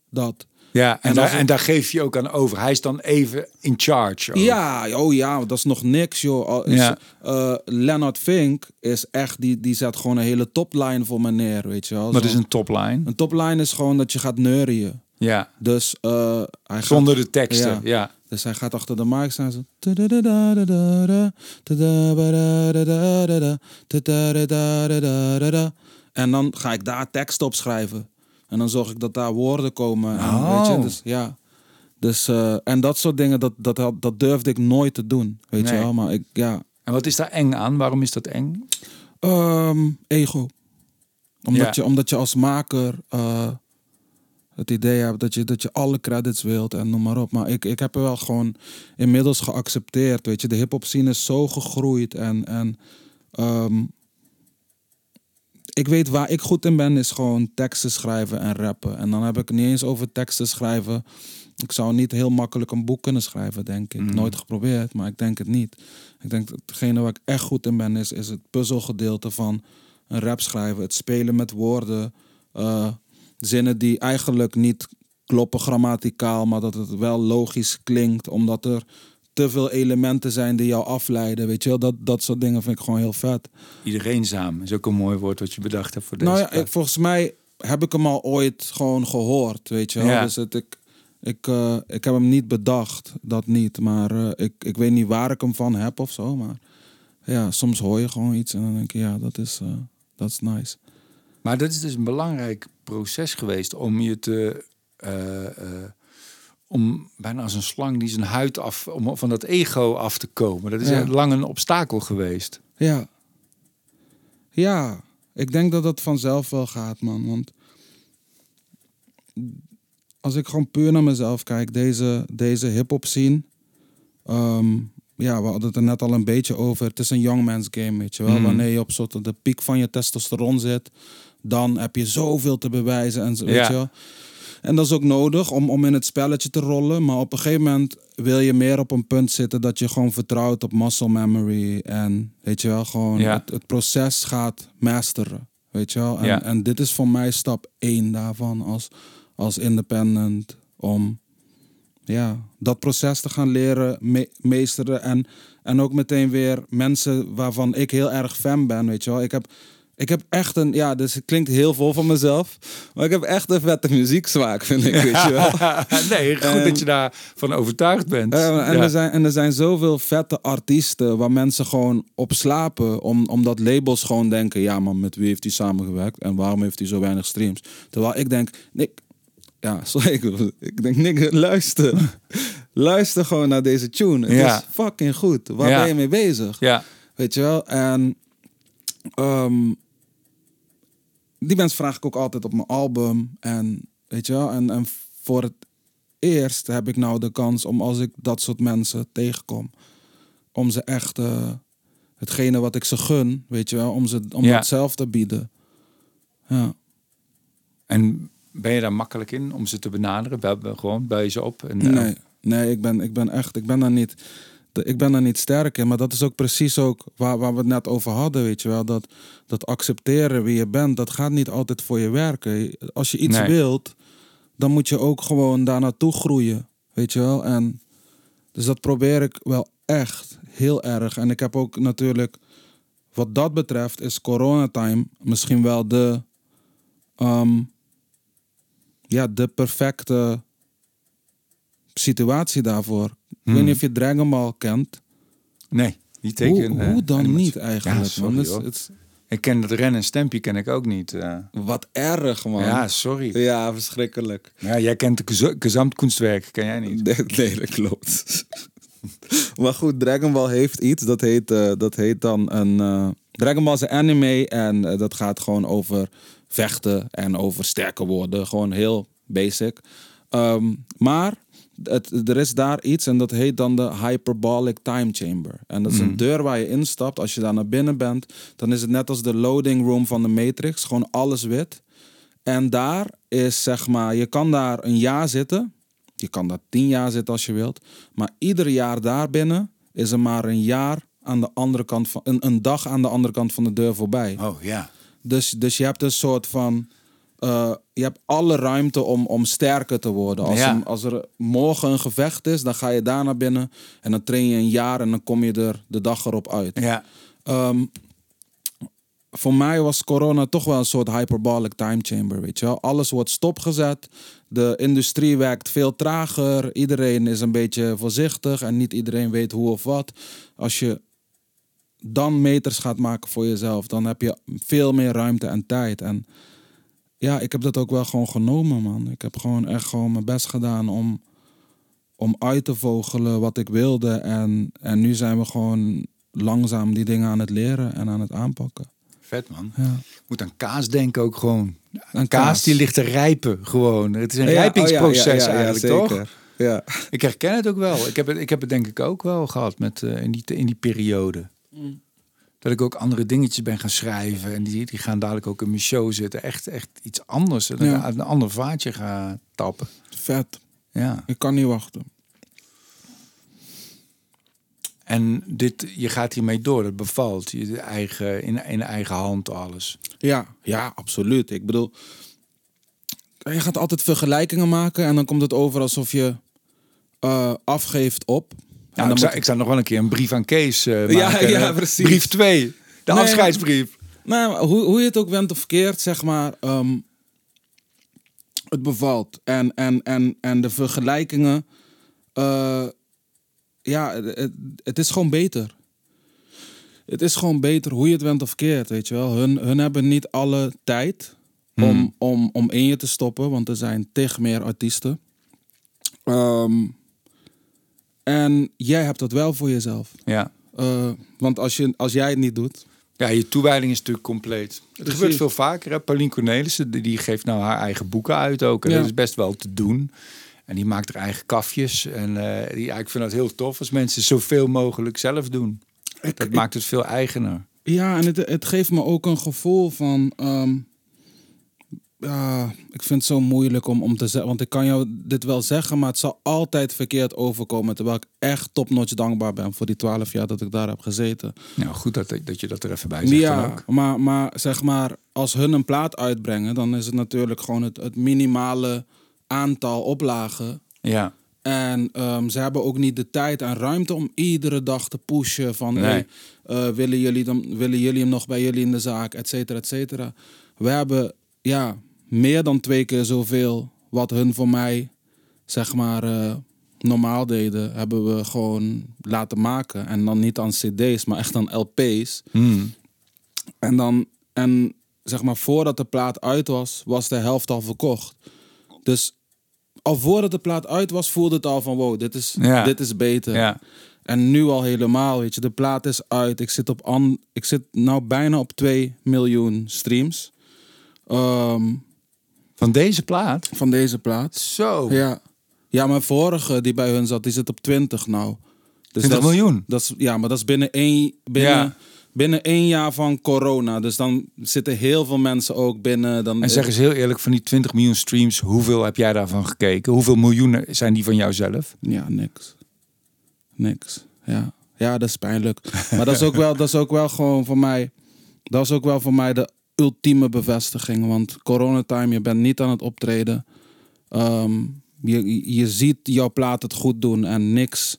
Dat. Ja, en, En daar, en geef je ook aan over. Hij is dan even in charge. ook. Ja, oh ja, dat is nog niks, joh. Is, Ja. eh, Leonard Fink is echt, die, die zet gewoon een hele topline voor me neer, weet je wel. Wat is een topline? een topline is gewoon dat je gaat neurien. Ja. Dus eh, hij gaat- Zonder de teksten. Ja. Ja. Dus hij gaat achter de mic staan zo. En dan ga ik daar tekst op schrijven. En dan zorg ik dat daar woorden komen. En, Oh. weet je, dus ja. Dus, eh, en dat soort dingen, dat, dat, dat durfde ik nooit te doen. Weet Nee. je wel? Maar ik, ja. En wat is daar eng aan? Waarom is dat eng? Ehm, ego. Omdat, Ja. je, omdat je als maker eh, het idee hebt dat je, dat je alle credits wilt en noem maar op. Maar ik, ik heb er wel gewoon inmiddels geaccepteerd. Weet je, de hip-hop scene is zo gegroeid. En, en ehm, ik weet waar ik goed in ben, is gewoon teksten schrijven en rappen. En dan heb ik het niet eens over teksten schrijven. Ik zou niet heel makkelijk een boek kunnen schrijven, denk ik. Mhm. Nooit geprobeerd, maar ik denk het niet. Ik denk dat hetgene waar ik echt goed in ben, is, is het puzzelgedeelte van een rap schrijven. Het spelen met woorden. eh, zinnen die eigenlijk niet kloppen grammaticaal, maar dat het wel logisch klinkt. Omdat er te veel elementen zijn die jou afleiden. Weet je wel, dat, dat soort dingen vind ik gewoon heel vet. Iedereenzaam is ook een mooi woord wat je bedacht hebt voor deze. Nou ja, ik, volgens mij heb ik hem al ooit gewoon gehoord, weet je wel. Ja. Dus het, ik, ik, eh, ik heb hem niet bedacht, dat niet. Maar eh, ik, ik weet niet waar ik hem van heb of zo. Maar ja, soms hoor je gewoon iets en dan denk je, ja, dat is, eh, dat is nice. Maar dat is dus een belangrijk proces geweest om je te. eh, eh, om bijna als een slang die zijn huid af. om van dat ego af te komen. Dat is Ja. lang een obstakel geweest. Ja. Ja, ik denk dat dat vanzelf wel gaat, man. Want als ik gewoon puur naar mezelf kijk, deze, deze hip-hop scene. ehm, ja, we hadden het er net al een beetje over. Het is een youngman's game, weet je wel. Mhm. Wanneer je op soort de piek van je testosteron zit, dan heb je zoveel te bewijzen en zo, weet Ja. je wel. En dat is ook nodig om, om in het spelletje te rollen. Maar op een gegeven moment wil je meer op een punt zitten dat je gewoon vertrouwt op muscle memory. En weet je wel, gewoon Ja. het, het proces gaat masteren. Weet je wel? En, Ja. en dit is voor mij stap één daarvan als, als independent. Om ja, dat proces te gaan leren, me- meesteren. En, en ook meteen weer mensen waarvan ik heel erg fan ben, weet je wel. Ik heb, ik heb echt een, ja, dus het klinkt heel vol van mezelf. Maar ik heb echt een vette muzieksmaak, vind ik, weet je wel. nee, goed En- dat je daarvan overtuigd bent. En, Ja. er zijn, en er zijn zoveel vette artiesten waar mensen gewoon op slapen. Om, omdat labels gewoon denken: ja, man, met wie heeft hij samengewerkt en waarom heeft hij zo weinig streams? Terwijl ik denk: Nick, ja, sorry, ik, denk: Nick, luister. luister gewoon naar deze tune. Het Ja. is fucking goed. Waar ben je mee bezig? Ja, Weet je wel? En ehm, die mensen vraag ik ook altijd op mijn album. En weet je wel? En, en voor het eerst heb ik nou de kans om als ik dat soort mensen tegenkom, om ze echt eh, hetgene wat ik ze gun, weet je wel, om ze om Ja. dat zelf te bieden. Ja. en ben je daar makkelijk in om ze te benaderen? Bel, bel- gewoon je ze op? En, eh, Nee, nee ik, ben, ik ben echt, ik ben daar niet, ik ben daar niet sterk in. Maar dat is ook precies ook waar, waar we het net over hadden, weet je wel. Dat, dat accepteren wie je bent, dat gaat niet altijd voor je werken. Als je iets Nee. wilt, dan moet je ook gewoon daar naartoe groeien, weet je wel. En dus dat probeer ik wel echt heel erg. En ik heb ook natuurlijk, wat dat betreft, is coronatime misschien wel de, ehm, ja, de perfecte situatie daarvoor. Ik weet Hmm. niet of je Dragon Ball kent. Nee, die teken. hoe, eh, hoe dan animatie. niet eigenlijk, Ja, sorry, man? Het het Ik ken het rennen en stempje ken ik ook niet. eh. wat erg, man. ja, sorry. Ja, verschrikkelijk. Ja, jij kent de geza- gezamtkunstwerk, ken jij niet? Nee, nee, dat klopt. maar goed, Dragon Ball heeft iets. Dat heet, eh, dat heet dan een... Dragon Ball is een anime en dat gaat gewoon over vechten en over sterker worden. Gewoon heel basic. Ehm, maar het, er is daar iets en dat heet dan de Hyperbolic Time Chamber. En dat is een deur waar je instapt. Als je daar naar binnen bent, dan is het net als de loading room van de Matrix. Gewoon alles wit. En daar is zeg maar, je kan daar een jaar zitten. Je kan daar tien jaar zitten als je wilt. Maar ieder jaar daarbinnen is er maar een jaar aan de andere kant van een, een dag aan de andere kant van de deur voorbij. Oh ja. Dus, dus je hebt een soort van. eh, je hebt alle ruimte om, om sterker te worden. Als, Ja. een- als er morgen een gevecht is, dan ga je daar naar binnen. En dan train je een jaar en dan kom je er de dag erop uit. Ja. Ehm, voor mij was corona toch wel een soort hyperbolic time chamber, weet je wel. Alles wordt stopgezet. De industrie werkt veel trager. Iedereen is een beetje voorzichtig en niet iedereen weet hoe of wat. Als je dan meters gaat maken voor jezelf, dan heb je veel meer ruimte en tijd. En ja, ik heb dat ook wel gewoon genomen, man. Ik heb gewoon echt gewoon mijn best gedaan om, om uit te vogelen wat ik wilde. En, en nu zijn we gewoon langzaam die dingen aan het leren en aan het aanpakken. Vet man. Ja. Moet aan kaas denken ook gewoon. Aan kaas, kaas. die ligt te rijpen gewoon. Het is een Ja, rijpingsproces oh ja, ja, eigenlijk, toch? Ja. Ik herken het ook wel. Ik heb het, ik heb het denk ik ook wel gehad met, eh, in, die, in die periode. Mm. Dat ik ook andere dingetjes ben gaan schrijven. En die, die gaan dadelijk ook in mijn show zitten. Echt, echt iets anders. En Ja. een ander vaatje gaan tappen. Vet. Ja. Ik kan niet wachten. En dit, je gaat hiermee door. Dat bevalt. Je eigen, in, in eigen hand alles. Ja, ja, absoluut. Ik bedoel, je gaat altijd vergelijkingen maken en dan komt het over alsof je eh, afgeeft op. Nou, dan ik, zou, moet- ik zou nog wel een keer een brief aan Kees Ja, maken. ja, precies. Brief 2. De Nee, afscheidsbrief. Nou, hoe, hoe je het ook went of verkeerd, zeg maar. ehm, het bevalt. En, en, en, en de vergelijkingen. eh, ja, het, het is gewoon beter. Het is gewoon beter hoe je het went of verkeerd, weet je wel. Hun, hun hebben niet alle tijd om, om, om in je te stoppen, want er zijn tegen meer artiesten. Ehm, en jij hebt dat wel voor jezelf. Ja. Eh, want als, je, als jij het niet doet, Ja, je toewijding is natuurlijk compleet. Het Precies. gebeurt veel vaker. Hè? Pauline Cornelissen, die, geeft nou haar eigen boeken uit ook. En Ja. dat is best wel te doen. En die maakt haar eigen kafjes. En eh, die, ja, ik vind dat heel tof als mensen zoveel mogelijk zelf doen. Dat maakt het veel eigener. Ja, en het, het geeft me ook een gevoel van. ehm, ja, ik vind het zo moeilijk om, om te zeggen. Want ik kan jou dit wel zeggen, maar het zal altijd verkeerd overkomen. Terwijl ik echt topnotch dankbaar ben voor die twaalf jaar dat ik daar heb gezeten. Nou, goed dat, dat je dat er even bij zegt ja, maar, maar zeg maar, als hun een plaat uitbrengen, dan is het natuurlijk gewoon het, het minimale aantal oplagen. Ja, En ehm, ze hebben ook niet de tijd en ruimte om iedere dag te pushen van Nee. hey, eh, willen, jullie dan, willen jullie hem nog bij jullie in de zaak, et cetera, et cetera. We hebben ja, meer dan twee keer zoveel wat hun voor mij zeg maar eh, normaal deden, hebben we gewoon laten maken. En dan niet aan cd's, maar echt aan LP's. Hmm. En dan, en zeg maar, voordat de plaat uit was, was de helft al verkocht. Dus al voordat de plaat uit was, voelde het al van wow, dit is, Ja. dit is beter. ja. En nu al helemaal, weet je, de plaat is uit. Ik zit, op an, ik zit nou bijna op 2 miljoen streams ehm, Van deze plaat? van deze plaat. Zo. Ja. ja, mijn vorige die bij hun zat, die zit op 20 nou. Dus 20 dat is- miljoen? Dat is, ja, maar dat is binnen één, binnen, Ja. binnen één jaar van corona. Dus dan zitten heel veel mensen ook binnen. Dan, En zeg eens heel eerlijk, van die 20 miljoen streams, hoeveel heb jij daarvan gekeken? Hoeveel miljoenen zijn die van jouzelf? Ja, niks. Niks. Ja. ja, dat is pijnlijk. Maar dat is, ook wel, dat is ook wel gewoon voor mij... Dat is ook wel voor mij de ultieme bevestiging. Want coronatime, je bent niet aan het optreden. Ehm, je, je ziet jouw plaat het goed doen. En niks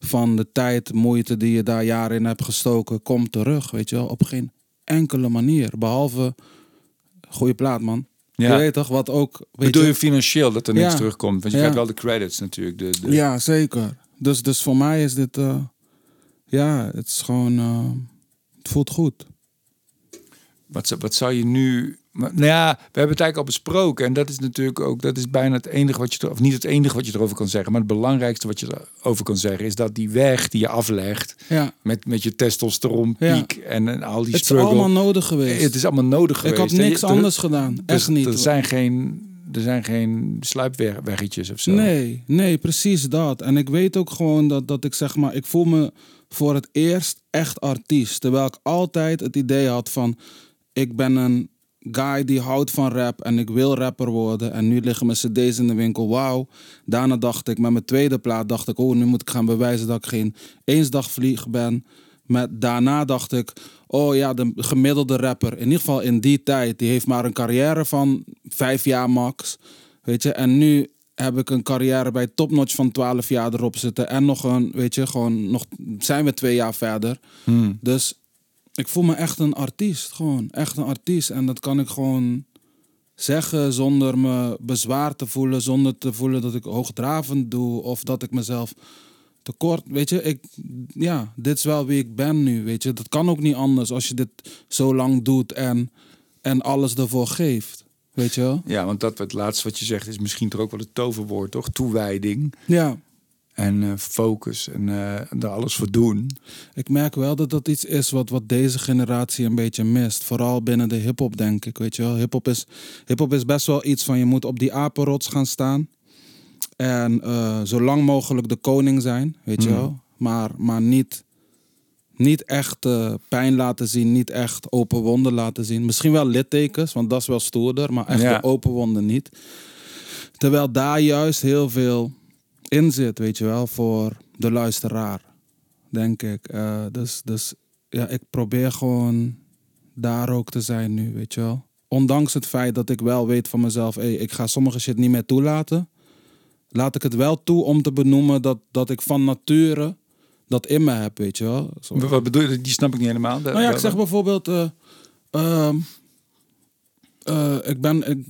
van de tijd, moeite die je daar jaren in hebt gestoken... komt terug, weet je wel. Op geen enkele manier. Behalve... Goeie plaat, man. Ja. Je weet toch, wat ook... Weet Bedoel je financieel dat er niks Ja. terugkomt? Want je Ja. krijgt wel de credits natuurlijk. De, de... Ja, zeker. Dus, dus voor mij is dit... eh, ja, het is gewoon... eh, het voelt goed. Wat, zou- wat zou je nu... Maar, nou ja, we hebben het eigenlijk al besproken. En dat is natuurlijk ook... Dat is bijna het enige wat je... Of niet het enige wat je erover kan zeggen. Maar het belangrijkste wat je erover kan zeggen... is dat die weg die je aflegt... Ja. met, met je testosteronpiek en, en al die Het is struggle... allemaal nodig geweest. Het is allemaal nodig ik geweest. had En je- niks er- anders gedaan. Echt niet. Er zijn geen, er zijn geen sluipweggetjes of zo. Nee, nee, precies dat. En ik weet ook gewoon dat, dat ik zeg maar, ik voel me voor het eerst echt artiest. Terwijl ik altijd het idee had van, ik ben een guy die houdt van rap en ik wil rapper worden. En nu liggen mijn cd's in de winkel, wauw. Daarna dacht ik, met mijn tweede plaat dacht ik, oh, nu moet ik gaan bewijzen dat ik geen eensdagvlieg ben. Met, daarna dacht ik, oh ja, de gemiddelde rapper, in ieder geval in die tijd, die heeft maar een carrière van vijf jaar max. Weet je, en nu heb ik een carrière bij Topnotch van 12 jaar erop zitten. En nog een, weet je, gewoon nog zijn we twee jaar verder. Hmm. Dus ik voel me echt een artiest. Gewoon echt een artiest. En dat kan ik gewoon zeggen zonder me bezwaar te voelen. Zonder te voelen dat ik hoogdravend doe. Of dat ik mezelf tekort. Weet je, ik, ja, dit is wel wie ik ben nu. Weet je, dat kan ook niet anders als je dit zo lang doet en, en alles ervoor geeft. Weet je wel? Ja, want dat het laatste wat je zegt is misschien toch ook wel het toverwoord, toch? Toewijding. Ja. En eh, focus en eh er alles voor doen. Ik merk wel dat dat iets is wat, wat deze generatie een beetje mist. Vooral binnen de hip-hop, denk ik. Weet je wel, hip-hop is, hip-hop is best wel iets van je moet op die apenrots gaan staan. En eh, zo lang mogelijk de koning zijn, weet je Mm. wel. Maar, maar niet, niet echt eh, pijn laten zien, niet echt open wonden laten zien. Misschien wel littekens, want dat is wel stoerder, maar echt Ja. de open wonden niet. Terwijl daar juist heel veel in zit, weet je wel, voor de luisteraar, denk ik. Eh, dus, dus ja, ik probeer gewoon daar ook te zijn nu, weet je wel. Ondanks het feit dat ik wel weet van mezelf, hey, ik ga sommige shit niet meer toelaten. Laat ik het wel toe om te benoemen dat, dat ik van nature dat in me heb, weet je wel. Zo. Wat- bedoel je? Die snap ik niet helemaal. Nou ja, ik zeg bijvoorbeeld, eh, ik, ben, ik,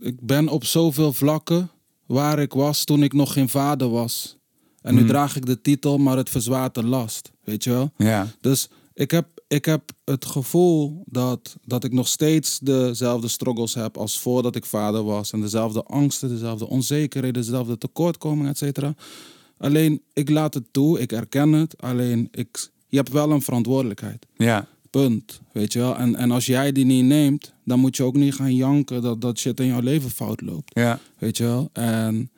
ik ben op zoveel vlakken waar ik was toen ik nog geen vader was. En nu Hmm. draag ik de titel, maar het verzwaart de last, weet je wel. Ja. Dus ik heb, ik heb het gevoel dat, dat ik nog steeds dezelfde struggles heb als voordat ik vader was. En dezelfde angsten, dezelfde onzekerheden, dezelfde tekortkomingen, et cetera. Alleen, ik laat het toe, ik erken het. Alleen, ik, je hebt wel een verantwoordelijkheid. Ja. Punt. Weet je wel? En, en als jij die niet neemt, dan moet je ook niet gaan janken dat dat shit in jouw leven fout loopt. Ja. Weet je wel? En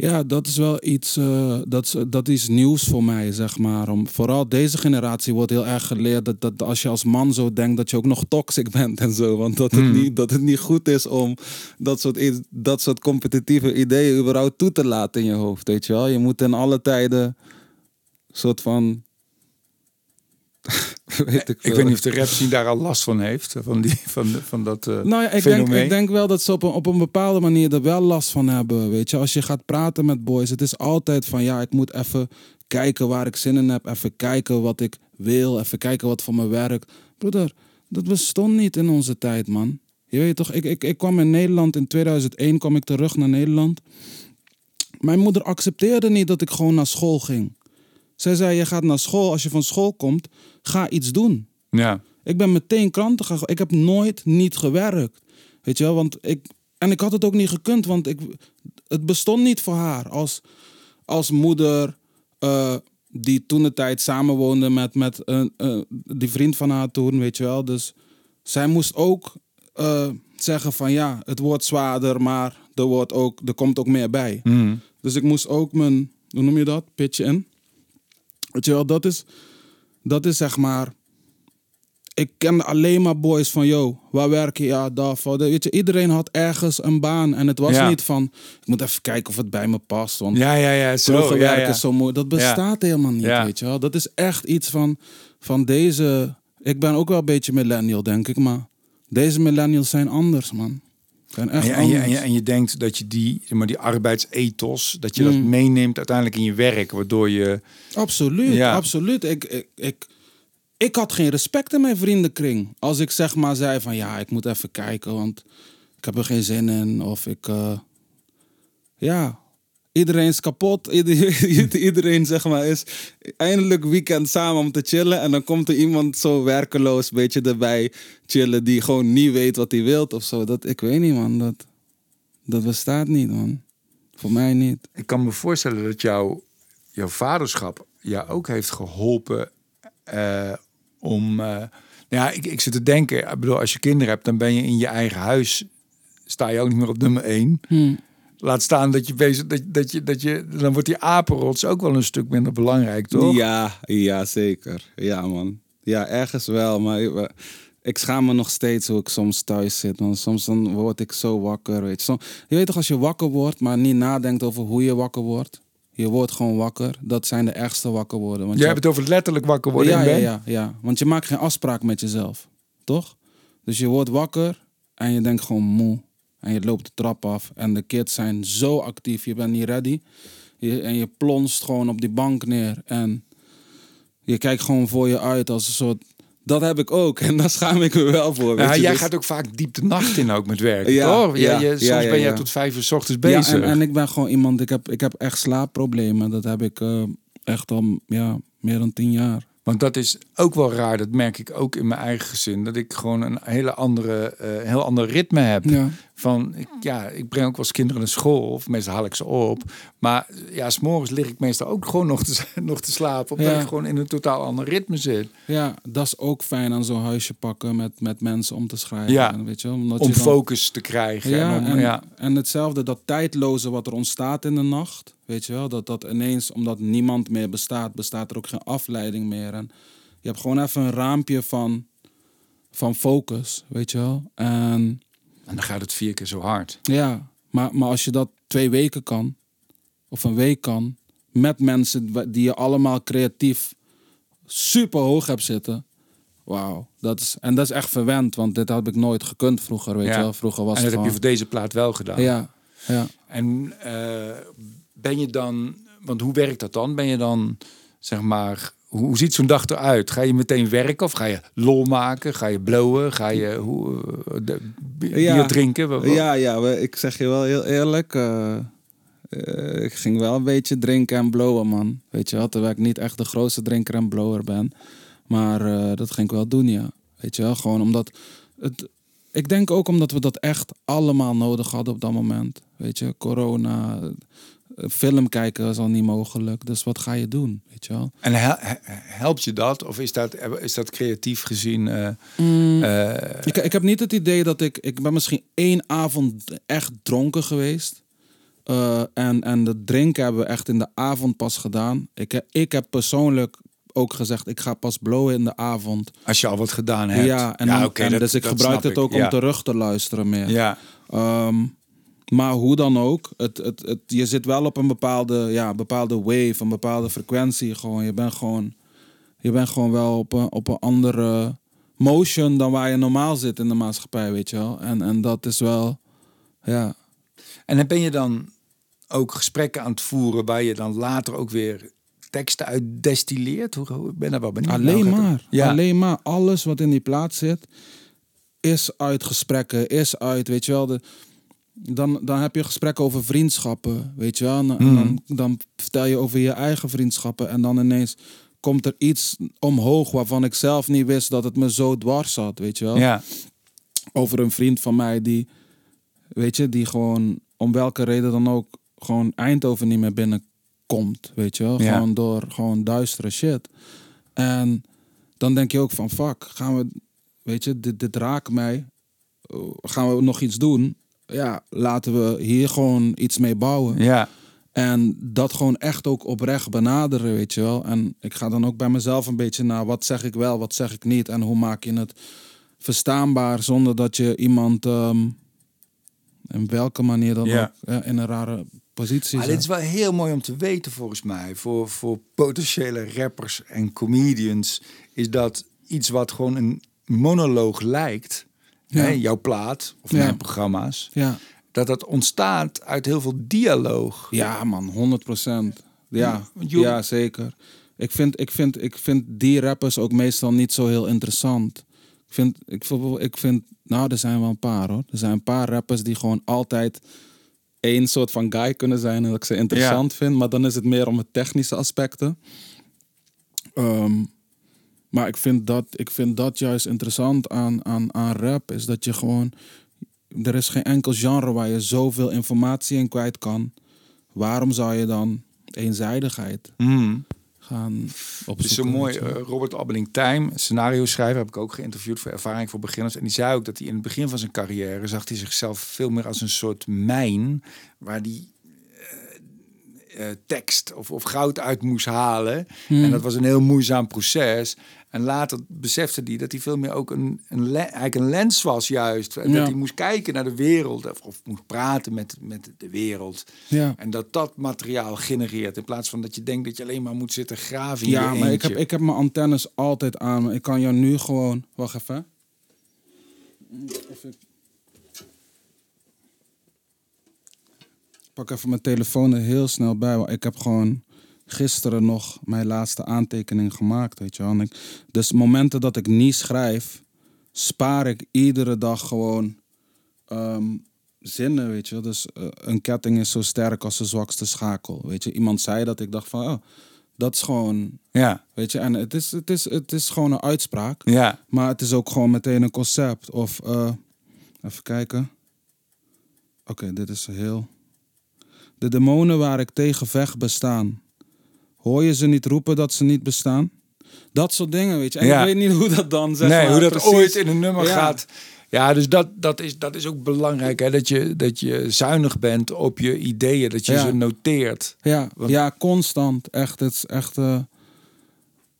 ja, dat is wel iets, eh, dat, is, dat is nieuws voor mij, zeg maar. Om, vooral deze generatie wordt heel erg geleerd dat, dat als je als man zo denkt dat je ook nog toxic bent en zo. Want dat het, Hmm. niet, dat het niet goed is om dat soort, dat soort competitieve ideeën überhaupt toe te laten in je hoofd, weet je wel. Je moet in alle tijden soort van... weet ik, weet niet of de rap scene daar al last van heeft. Van, die, van, van dat eh, Nou ja, ik denk, ik denk wel dat ze op een, op een bepaalde manier er wel last van hebben. Weet je, als je gaat praten met boys, het is altijd van ja, ik moet even kijken waar ik zin in heb. Even kijken wat ik wil. Even kijken wat voor me werkt. Broeder, dat bestond niet in onze tijd, man. Je weet toch, ik, ik, ik kwam in Nederland in 2001, kwam ik terug naar Nederland. Mijn moeder accepteerde niet dat ik gewoon naar school ging. Zij zei, je gaat naar school, als je van school komt, ga iets doen. Ja. Ik ben meteen klanten gaan. Ik heb nooit niet gewerkt. Weet je wel, want ik. En ik had het ook niet gekund, want ik, het bestond niet voor haar. Als, als moeder eh, die toen de tijd samenwoonde met, met eh, eh, die vriend van haar toen, weet je wel. Dus zij moest ook zeggen van ja, het wordt zwaarder, maar er, wordt ook, er komt ook meer bij. Mm. Dus ik moest ook mijn, hoe noem je dat, pitje in. Weet je wel, dat is, dat is zeg maar... Ik kende alleen maar boys van, yo, waar werk je? Ja, daar. Weet je, iedereen had ergens een baan. En het was Ja. niet van, ik moet even kijken of het bij me past. Want Ja, ja, ja. Zo, ja, is zo mooi. Dat bestaat helemaal niet, weet je wel. Dat is echt iets van, van deze... Ik ben ook wel een beetje millennial, denk ik. Maar deze millennials zijn anders, man. Echt En je, en, je, en, denkt dat je die, zeg maar, die arbeidsethos, dat je dat Mm. meeneemt uiteindelijk in je werk, waardoor je... Absoluut, Ja. absoluut. Ik, ik, ik, ik had geen respect in mijn vriendenkring. Als ik zeg maar zei van ja, ik moet even kijken, want ik heb er geen zin in. Of ik, eh, ja, iedereen is kapot. Ieder- Iedereen zeg maar is eindelijk weekend samen om te chillen. En dan komt er iemand zo werkeloos een beetje erbij chillen die gewoon niet weet wat hij wilt of zo. Dat, ik weet niet man, dat, dat bestaat niet man. Voor mij niet. Ik kan me voorstellen dat jouw, jouw vaderschap jou ook heeft geholpen eh, om... eh, nou ja, ik, ik zit te denken, ik bedoel, als je kinderen hebt, dan ben je in je eigen huis, sta je ook niet meer op nummer één. Hm. Laat staan dat je bezig, dat, dat je, dat je, dan wordt die apenrots ook wel een stuk minder belangrijk, toch? Ja, ja, zeker. Ja, man. Ja, ergens wel. Maar ik- ik schaam me nog steeds hoe ik soms thuis zit. Want soms dan word ik zo wakker. Weet je. Je weet toch, als je wakker wordt, maar niet nadenkt over hoe je wakker wordt. Je wordt gewoon wakker. Dat zijn de ergste wakker worden. Want Jij je- hebt het over letterlijk wakker worden ja, ja, ja, ja. Want je maakt geen afspraak met jezelf. Toch? Dus je wordt wakker en je denkt gewoon moe. En je loopt de trap af. En de kids zijn zo actief. Je bent niet ready. Je, en je plonst gewoon op die bank neer. En je kijkt gewoon voor je uit als een soort... Dat heb ik ook. En daar schaam ik me wel voor. weet Ja, je. jij Dus- gaat ook vaak diep de nacht in ook met werken, Ja, toch? ja, je, soms ja, ben je ja. tot vijf uur 's ochtends Ja, bezig. en, en ik ben gewoon iemand... Ik heb, ik heb echt slaapproblemen. Dat heb ik eh, echt al ja, meer dan tien jaar. Want dat is ook wel raar, dat merk ik ook in mijn eigen gezin. Dat ik gewoon een hele andere, eh, heel ander ritme heb. Van, ik, ja, ik breng ook wel eens kinderen naar school, of meestal haal ik ze op. Maar ja, s'morgens lig ik meestal ook gewoon nog te, nog te slapen, omdat Ja. ik gewoon in een totaal ander ritme zit. Ja, dat is ook fijn aan zo'n huisje pakken met, met mensen om te schrijven. Ja. En Weet je, wel, omdat Om je dan- focus te krijgen. Ja, en om, en, ja. en hetzelfde, dat tijdloze wat er ontstaat in de nacht. Weet je wel, dat dat ineens, omdat niemand meer bestaat, bestaat er ook geen afleiding meer. En je hebt gewoon even een raampje van, van focus, weet je wel. En En dan gaat het vier keer zo hard. ja, maar, maar als je dat twee weken kan, of een week kan, met mensen die je allemaal creatief super hoog hebt zitten. Wauw, dat is, en dat is echt verwend, want dit had ik nooit gekund vroeger, weet Ja. je wel. Vroeger was en dat het heb je voor deze plaat wel gedaan. Ja, ja. En eh, ben je dan, want hoe werkt dat dan? Ben je dan, zeg maar, hoe, ziet zo'n dag eruit? Ga je meteen werken of ga je lol maken? Ga je blowen? Ga je hoe, de, bi- Ja. bier drinken? Ja, ja, ik zeg je wel heel eerlijk. eh, eh, ik ging wel een beetje drinken en blowen, man. Weet je wel, terwijl ik niet echt de grootste drinker en blower ben. Maar eh, dat ging ik wel doen, ja. Weet je wel, gewoon omdat... Het, ik denk ook omdat we dat echt allemaal nodig hadden op dat moment. Weet je, corona, film kijken is al niet mogelijk. Dus wat ga je doen, weet je wel? En hel- he- helpt je dat? Of is dat, is dat creatief gezien? eh, eh, Ik, ik heb niet het idee dat ik... Ik ben misschien één avond echt dronken geweest. Eh, en, en de drinken hebben we echt in de avond pas gedaan. Ik, heb- ik heb persoonlijk ook gezegd, ik ga pas blowen in de avond. als je al wat gedaan hebt. Ja, en, dan- en dat- dus ik dat gebruik het ook ja. om terug te luisteren meer. Ja, Ehm, maar hoe dan ook, het, het, het, je zit wel op een bepaalde, ja, bepaalde wave, een bepaalde frequentie. Gewoon. Je bent gewoon, je bent gewoon wel op een, op een andere motion dan waar je normaal zit in de maatschappij, weet je wel. En, en dat is wel, ja. En ben je dan ook gesprekken aan het voeren waar je dan later ook weer teksten uit destilleert? Hoe, ben daar wel benieuwd. Alleen maar. Ja. Alleen maar. Alles wat in die plaats zit, is uit gesprekken, is uit, weet je wel. De, dan, dan heb je gesprekken over vriendschappen, weet je wel. En, en Mhm. dan, dan vertel je over je eigen vriendschappen en dan ineens komt er iets omhoog waarvan ik zelf niet wist dat het me zo dwars zat, weet je wel. Ja, Over een vriend van mij die, weet je, die gewoon om welke reden dan ook gewoon Eindhoven niet meer binnenkomt, weet je wel. Ja. Gewoon door gewoon duistere shit. En dan denk je ook van fuck, gaan we, weet je, dit, dit raakt mij. Uh, Gaan we nog iets doen? Ja, laten we hier gewoon iets mee bouwen. ja. En dat gewoon echt ook oprecht benaderen, weet je wel. En ik ga dan ook bij mezelf een beetje naar wat zeg ik wel, wat zeg ik niet. En hoe maak je het verstaanbaar zonder dat je iemand ehm in welke manier dan Ja. ook ja, in een rare positie Maar dit is wel heel mooi om te weten volgens mij. Voor, voor potentiële rappers en comedians is dat iets wat gewoon een monoloog lijkt. Ja. Hè, jouw plaat of mijn programma's. Ja. Dat dat ontstaat uit heel veel dialoog. ja, man, 100 procent. Ja, ja, zeker. Ik vind, ik, vind, ik vind die rappers ook meestal niet zo heel interessant. Ik vind, ik, ik vind, nou, er zijn wel een paar hoor. Er zijn een paar rappers die gewoon altijd één soort van guy kunnen zijn en dat ik ze interessant vind. Maar dan is het meer om het technische aspecten. Ehm, maar ik vind, dat, ik vind dat juist interessant aan, aan, aan rap. Is dat je gewoon... Er is geen enkel genre waar je zoveel informatie in kwijt kan. Waarom zou je dan eenzijdigheid Hmm. gaan opzoeken? Het is zo mooi. eh, Robert Abbeling Tijm, scenario schrijver, heb ik ook geïnterviewd voor Ervaring voor Beginners. En die zei ook dat hij in het begin van zijn carrière zag hij zichzelf veel meer als een soort mijn waar die eh, eh, tekst of, of goud uit moest halen. Hmm. En dat was een heel moeizaam proces. En later besefte hij dat hij veel meer ook een, een, eigenlijk een lens was juist. En Ja. Dat hij moest kijken naar de wereld of, of moest praten met, met de wereld. ja. En dat dat materiaal genereert. In plaats van dat je denkt dat je alleen maar moet zitten graven in Ja, maar ik heb, ik heb mijn antennes altijd aan. Ik kan jou nu gewoon... Wacht even. Ik... Pak even mijn telefoon er heel snel bij. Want ik heb gewoon gisteren nog mijn laatste aantekening gemaakt. Weet je wel. En ik, dus momenten dat ik niet schrijf, spaar ik iedere dag gewoon ehm, zinnen, weet je. wel. Dus eh, een ketting is zo sterk als de zwakste schakel. Weet je, iemand zei dat, ik dacht van, oh, dat is gewoon, Ja, weet je. En het is, het is, het is gewoon een uitspraak. ja. Maar het is ook gewoon meteen een concept. Of, eh, even kijken. Oké, dit is heel. De demonen waar ik tegen vecht bestaan. Hoor je ze niet roepen dat ze niet bestaan? Dat soort dingen, weet je. En Ja. ik weet niet hoe dat dan zeg nee, maar, hoe dat precies- ooit in een nummer Ja. gaat. Ja, dus dat, dat, is, dat is ook belangrijk. Hè? Dat, je, dat je zuinig bent op je ideeën. Dat je Ja. ze noteert. Ja, Want- ja, constant. Echt, het is echt. eh,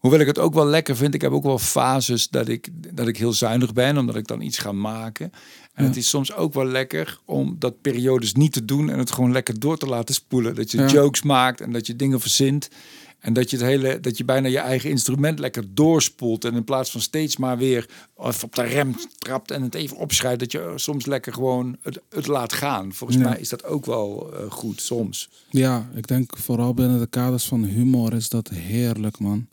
Hoewel ik het ook wel lekker vind. Ik heb ook wel fases dat ik, dat ik heel zuinig ben. Omdat ik dan iets ga maken. En Ja. het is soms ook wel lekker om dat periodes niet te doen. En het gewoon lekker door te laten spoelen. Dat je Ja. jokes maakt en dat je dingen verzint. En dat je, het hele, dat je bijna je eigen instrument lekker doorspoelt. En in plaats van steeds maar weer op de rem trapt en het even opschrijft. Dat je soms lekker gewoon het, het laat gaan. Volgens Ja. mij is dat ook wel eh, goed soms. ja, ik denk vooral binnen de kaders van humor is dat heerlijk, man.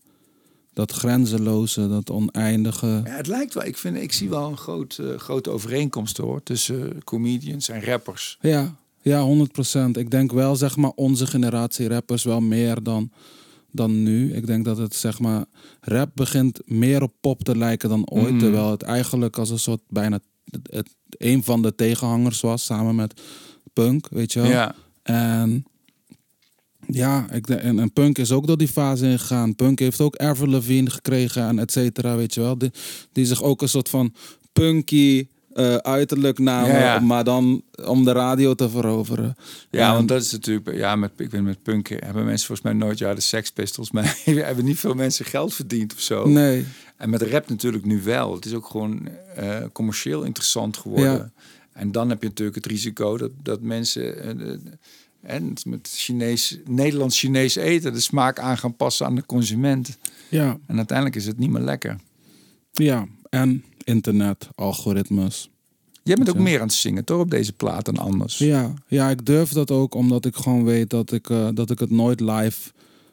Dat grenzeloze, dat oneindige. Ja, het lijkt wel. Ik, vind, ik zie wel een groot, eh, grote overeenkomst hoor. Tussen comedians en rappers. Ja, ja, 100%. Ik denk wel, zeg maar, onze generatie rappers wel meer dan, dan nu. Ik denk dat het, zeg maar, rap begint meer op pop te lijken dan ooit. Mm. Terwijl het eigenlijk als een soort bijna het, het- een van de tegenhangers was, samen met punk, weet je wel. Ja. En ja, ik, en, en Punk is ook door die fase ingegaan. Punk heeft ook Avril Lavigne gekregen en et cetera, weet je wel. Die, die zich ook een soort van punky eh, uiterlijk namen, Ja, ja. maar dan om de radio te veroveren. Ja, want dat is natuurlijk, ja, met, ik weet met punk hebben mensen volgens mij nooit, ja, de Sex Pistols, maar hebben niet veel mensen geld verdiend of zo. Nee, En met rap natuurlijk nu wel. Het is ook gewoon eh, commercieel interessant geworden. Ja. En dan heb je natuurlijk het risico dat, dat mensen eh, en met Chinees, Nederlands-Chinees eten de smaak aan gaan passen aan de consument. ja, En uiteindelijk is het niet meer lekker. ja. En internet, algoritmes. Jij bent ook meer aan het zingen, toch? Op deze plaat dan anders. Ja, ja, ik durf dat ook omdat ik gewoon weet dat ik, eh, dat ik het nooit live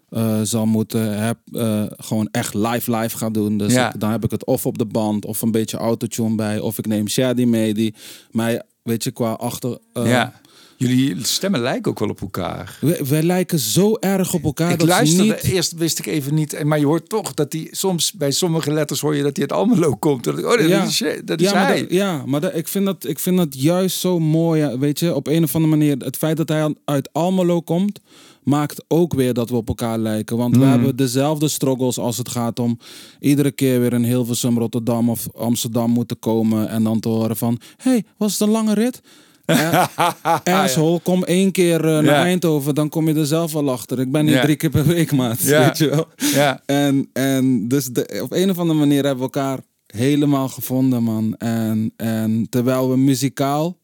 eh, zal moeten heb, eh, gewoon echt live live gaan doen. Dus Ja. ik- dan heb ik het of op de band of een beetje autotune bij. Of ik neem Shady mee die mij, weet je, qua achter... ja. Jullie stemmen lijken ook wel op elkaar. wij, wij lijken zo erg op elkaar ik dat luisterde, niet... eerst wist ik even niet. Maar je hoort toch dat hij soms bij sommige letters hoor je dat hij uit Almelo komt. Dat oh, dat Ja. is, dat is ja, maar hij. dat, ja, maar dat, ik, vind dat, ik vind dat juist zo mooi. Weet je, op een of andere manier. Het feit dat hij uit Almelo komt, maakt ook weer dat we op elkaar lijken. Want we Mhm. hebben dezelfde struggles als het gaat om iedere keer weer in Hilversum, Rotterdam of Amsterdam moeten komen. En dan te horen van: hey, was het een lange rit? Asshole, kom één keer eh, naar. Eindhoven, dan kom je er zelf wel achter. Ik ben hier drie keer per week, maat. Ja. Weet je wel? Ja. En, en dus de, op een of andere manier hebben we elkaar helemaal gevonden, man. En, en terwijl we muzikaal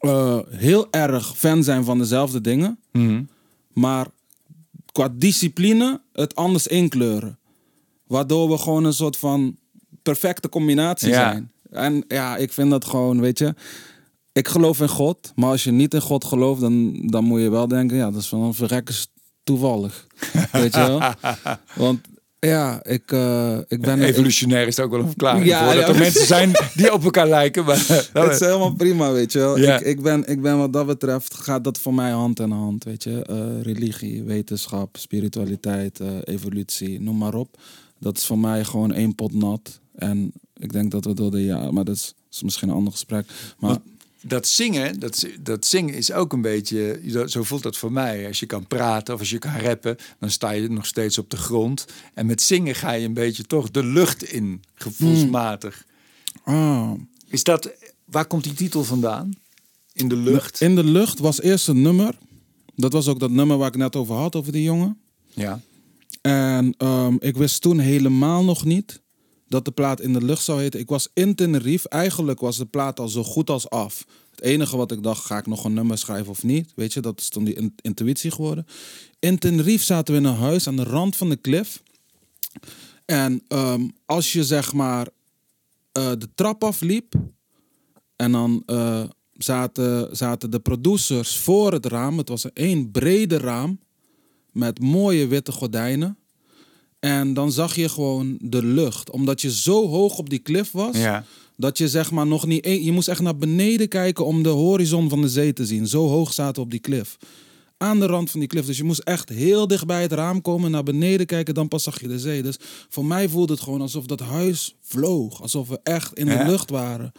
eh, heel erg fan zijn van dezelfde dingen, Mhm. maar qua discipline het anders inkleuren. Waardoor we gewoon een soort van perfecte combinatie Ja. zijn. En ja, ik vind dat gewoon, weet je. Ik geloof in God, maar als je niet in God gelooft, dan, dan moet je wel denken, ja, dat is van een verrekkers toevallig. weet je wel? Want ja, ik, eh, ik ben... ik- Evolutionair is ook wel een verklaring Ja, voor. Dat ja. er mensen zijn die op elkaar lijken. Maar, het is helemaal prima, weet je wel. Ja. Ik, ik, ben, ik ben wat dat betreft, gaat dat voor mij hand in hand, weet je. Eh, religie, wetenschap, spiritualiteit, eh, evolutie, noem maar op. Dat is voor mij gewoon één pot nat. En ik denk dat we door de jaren, maar dat is, is misschien een ander gesprek. Maar dat zingen, dat, dat zingen is ook een beetje, zo voelt dat voor mij. Als je kan praten of als je kan rappen, dan sta je nog steeds op de grond. En met zingen ga je een beetje toch de lucht in, gevoelsmatig. ah, Is dat, waar komt die titel vandaan? In de lucht? in de lucht was eerst een nummer. Dat was ook dat nummer waar ik net over had, over die jongen. Ja. En ehm, ik wist toen helemaal nog niet dat de plaat in de lucht zou heten. Ik was in Tenerife. Eigenlijk was de plaat al zo goed als af. Het enige wat ik dacht, ga ik nog een nummer schrijven of niet? Weet je, dat is toen die in- intuïtie geworden. In Tenerife zaten we in een huis aan de rand van de klif. En ehm, als je zeg maar eh, de trap afliep en dan eh, zaten, zaten de producers voor het raam. Het was een één brede raam met mooie witte gordijnen. En dan zag je gewoon de lucht. Omdat je zo hoog op die klif was. Ja. Dat je zeg maar nog niet... een- Je moest echt naar beneden kijken om de horizon van de zee te zien. Zo hoog zaten we op die klif. Aan de rand van die klif. Dus je moest echt heel dicht bij het raam komen. Naar beneden kijken. Dan pas zag je de zee. Dus voor mij voelde het gewoon alsof dat huis vloog. Alsof we echt in de Ja. lucht waren.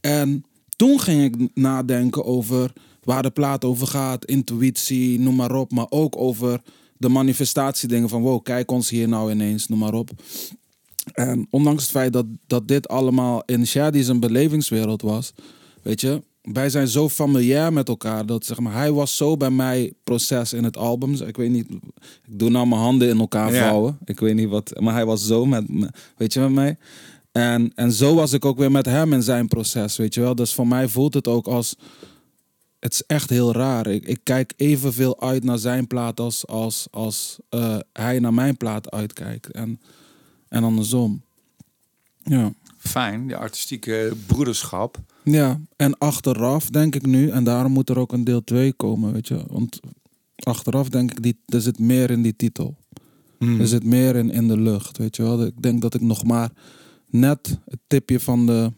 En toen ging ik nadenken over waar de plaat over gaat, intuïtie, noem maar op. Maar ook over de manifestatiedingen van wow, kijk ons hier nou ineens, noem maar op. En ondanks het feit dat, dat dit allemaal in Shadi zijn belevingswereld was, weet je, wij zijn zo familiair met elkaar dat zeg maar, hij was zo bij mij proces in het album. Ik weet niet, ik doe nou mijn handen in elkaar Ja. vouwen. Ik weet niet wat, maar hij was zo met, me- weet je, met mij. En, en zo was ik ook weer met hem in zijn proces, weet je wel. Dus voor mij voelt het ook als, het is echt heel raar. Ik, ik kijk evenveel uit naar zijn plaat als, als, als eh, hij naar mijn plaat uitkijkt. En, en andersom. Ja. Fijn, de artistieke broederschap. Ja, en achteraf denk ik nu, en daarom moet er ook een deel 2 komen, weet je. Want achteraf denk ik, die, er zit meer in die titel. Hmm. Er zit meer in, in de lucht, weet je wel. Ik denk dat ik nog maar net het tipje van de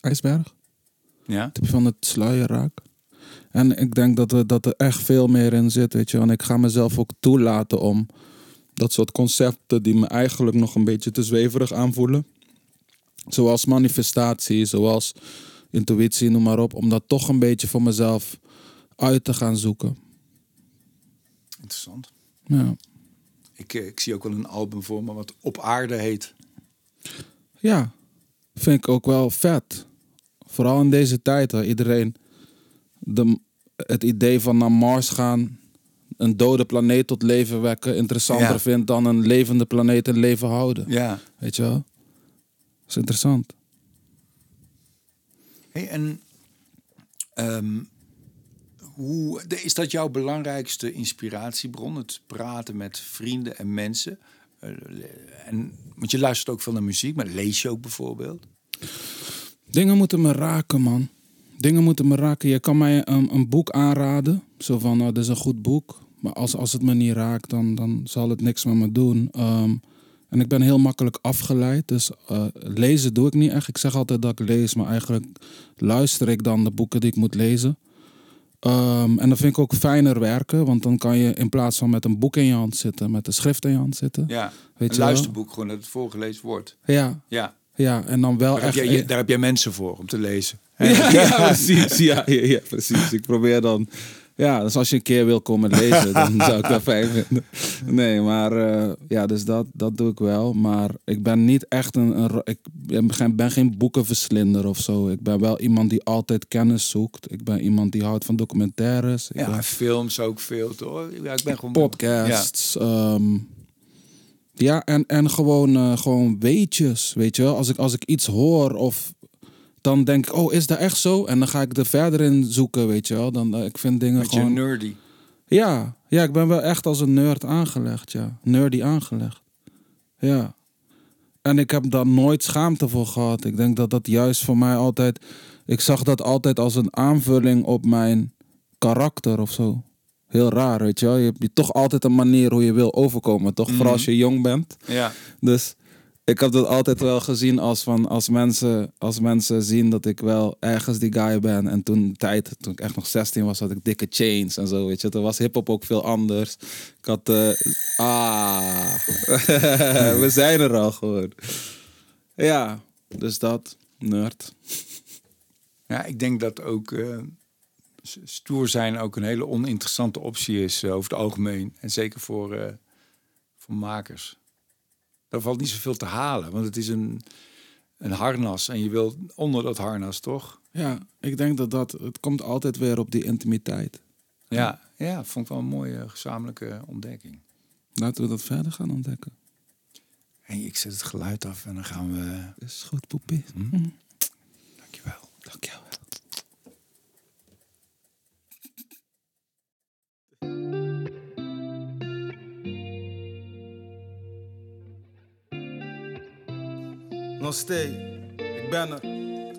ijsberg, Ja? van het sluier raak. En ik denk dat er, dat er echt veel meer in zit, weet je. En ik ga mezelf ook toelaten om dat soort concepten die me eigenlijk nog een beetje te zweverig aanvoelen. Zoals manifestatie, zoals intuïtie, noem maar op. Om dat toch een beetje voor mezelf uit te gaan zoeken. Interessant. Ja. Ik, eh, ik zie ook wel een album voor me wat Op Aarde heet. Ja, vind ik ook wel vet. Vooral in deze tijd waar iedereen de, het idee van naar Mars gaan, een dode planeet tot leven wekken, interessanter Ja. vindt dan een levende planeet in leven houden. Ja. Weet je wel? Dat is interessant. Hey, en ehm, hoe, is dat jouw belangrijkste inspiratiebron? Het praten met vrienden en mensen? Eh, en, want je luistert ook veel naar muziek, maar lees je ook bijvoorbeeld? Dingen moeten me raken, man. Dingen moeten me raken. Je kan mij een, een boek aanraden. Zo van, nou, dit is een goed boek. Maar als, als het me niet raakt, dan, dan zal het niks met me doen. Ehm, en ik ben heel makkelijk afgeleid. Dus eh, lezen doe ik niet echt. Ik zeg altijd dat ik lees, maar eigenlijk luister ik dan de boeken die ik moet lezen. Ehm, en dat vind ik ook fijner werken. Want dan kan je in plaats van met een boek in je hand zitten, met een schrift in je hand zitten. Ja, Weet een je wel? luisterboek, gewoon dat het voorgelezen wordt. Ja, Ja, ja. En dan wel daar heb, echt... jij, daar heb jij mensen voor om te lezen. Ja, ja, precies. Ja, ja, ja, precies. Ik probeer dan. Ja, dus als je een keer wil komen lezen, dan zou ik dat fijn vinden. Nee, maar eh, ja, dus dat, dat doe ik wel. Maar ik ben niet echt een. ik ben geen, ben geen boekenverslinder of zo. Ik ben wel iemand die altijd kennis zoekt. Ik ben iemand die houdt van documentaires. Ik Ja, ben- films ook veel, toch? Ja, ik ben gewoon... podcasts. Ja, ja en, en gewoon, eh, gewoon weetjes, weet je wel. Als ik, als ik iets hoor of dan denk ik, oh, is dat echt zo? En dan ga ik er verder in zoeken, weet je wel. Dan, eh, ik vind dingen Beetje gewoon... nerdy. Ja, ja, ik ben wel echt als een nerd aangelegd, ja. Nerdy aangelegd. Ja. En ik heb daar nooit schaamte voor gehad. Ik denk dat dat juist voor mij altijd... Ik zag dat altijd als een aanvulling op mijn karakter of zo. Heel raar, weet je wel. Je hebt toch altijd een manier hoe je wil overkomen, toch? Vooral als je jong bent. Ja. Dus ik heb dat altijd wel gezien als van als mensen, als mensen zien dat ik wel ergens die guy ben. En toen tijd, toen ik echt nog 16 was, had ik dikke chains en zo. Weet je, toen was hip-hop ook veel anders. Ik had. eh, ah, we zijn er al gewoon. Ja, dus dat, nerd. Ja, ik denk dat ook eh, stoer zijn ook een hele oninteressante optie is eh, over het algemeen. En zeker voor, eh, voor makers. Daar valt niet zoveel te halen, want het is een, een harnas. En je wil onder dat harnas, toch? Ja, ik denk dat dat. Het komt altijd weer op die intimiteit. Ja, ja vond ik wel een mooie gezamenlijke ontdekking. Laten we dat verder gaan ontdekken. Hey, ik zet het geluid af en dan gaan we... Is goed, poepie. Dankjewel. Dankjewel. Steeds, ik ben er.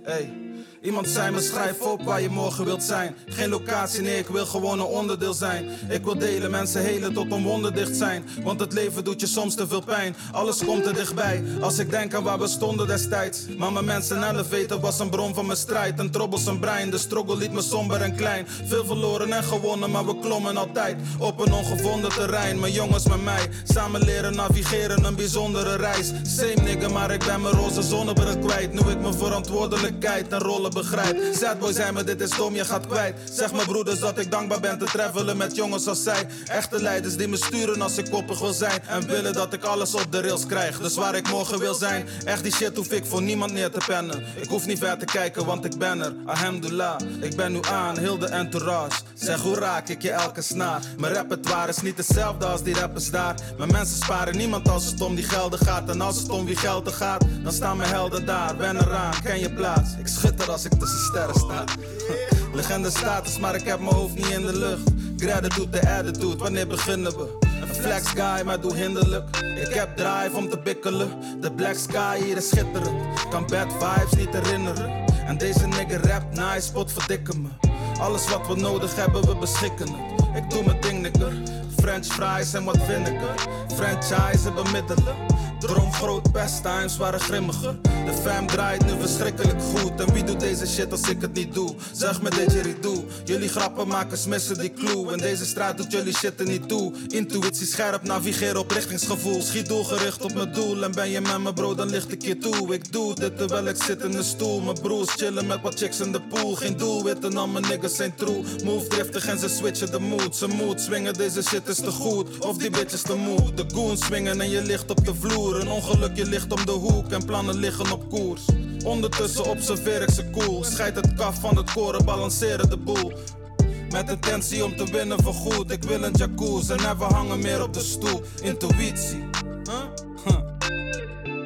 Hey. Iemand zei me schrijf op waar je morgen wilt zijn. Geen locatie, nee, ik wil gewoon een onderdeel zijn. Ik wil delen, mensen helen tot een wonder dicht zijn. Want het leven doet je soms te veel pijn. Alles komt er dichtbij, als ik denk aan waar we stonden destijds. Maar mijn mensen elevator was een bron van mijn strijd. Een troublesome brein, de struggle liet me somber en klein. Veel verloren en gewonnen, maar we klommen altijd. Op een ongevonden terrein, mijn jongens met mij. Samen leren navigeren, een bijzondere reis. Same nigga, maar ik ben mijn roze zonnebril kwijt. Nu ik mijn verantwoordelijkheid en rollen alle begrijpt. Zei me, dit is dom, je gaat kwijt. Zeg mijn broeders dat ik dankbaar ben te travelen met jongens als zij. Echte leiders die me sturen als ik koppig wil zijn. En willen dat ik alles op de rails krijg. Dus waar ik morgen wil zijn. Echt die shit hoef ik voor niemand neer te pennen. Ik hoef niet ver te kijken, want ik ben er. Alhamdulillah, ik ben nu aan, heel de entourage. Zeg, hoe raak ik je elke snaar? Mijn repertoire is niet hetzelfde als die rappers daar. Mijn mensen sparen niemand als het om die gelden gaat. En als het om wie gelden gaat, dan staan mijn helden daar. Ben eraan, ken je plaats. Ik schutter als ik tussen sterren sta. Legende status, maar ik heb mijn hoofd niet in de lucht. Gratitude, de attitude, wanneer beginnen we? Een flex guy, maar doe hinderlijk. Ik heb drive om te bikkelen. De black sky hier is schitterend. Kan bad vibes niet herinneren. En deze nigga rap nice, spot verdikken me. Alles wat we nodig hebben, we beschikken het. Ik doe mijn ding, nigger. French fries en wat vinegar. Franchise bemiddelen. Droom groot, pastimes waren grimmiger. De fam draait nu verschrikkelijk goed. En wie doet deze shit als ik het niet doe? Zeg me didgeridoo. Jullie grappen maken smissen die clue. En deze straat doet jullie shit er niet toe. Intuïtie scherp, navigeer op richtingsgevoel. Schiet doelgericht op mijn doel. En ben je met me bro, dan licht ik je toe. Ik doe dit terwijl ik zit in de stoel. Mijn broers chillen met wat chicks in de pool. Geen doelwit en al mijn niggas zijn true. Move driftig en ze switchen de mood. Ze mood swingen, deze shit is te goed. Of die bitch is te moe. De goons swingen en je ligt op de vloer. Een ongelukje ligt om de hoek en plannen liggen op koers. Ondertussen observeer ik ze cool. Scheid het kaf van het koren, balanceren de boel. Met intentie om te winnen voor goed. Ik wil een jacuzzi en never hangen meer op de stoel. Intuïtie.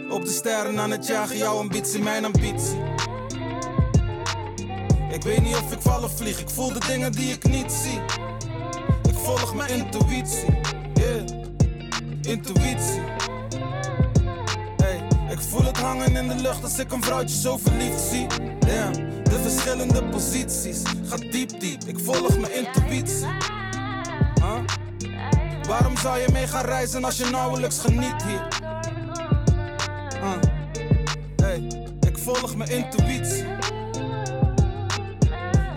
Op de sterren aan het jagen, jouw ambitie, mijn ambitie. Ik weet niet of ik val of vlieg, ik voel de dingen die ik niet zie. Volg mijn intuïtie. Intuïtie. Hey, ik voel het hangen in de lucht als ik een vrouwtje zo verliefd zie. De verschillende posities. Ga diep diep, ik volg mijn intuïtie. Huh? Waarom zou je mee gaan reizen als je nauwelijks geniet hier? Hey, ik volg mijn intuïtie.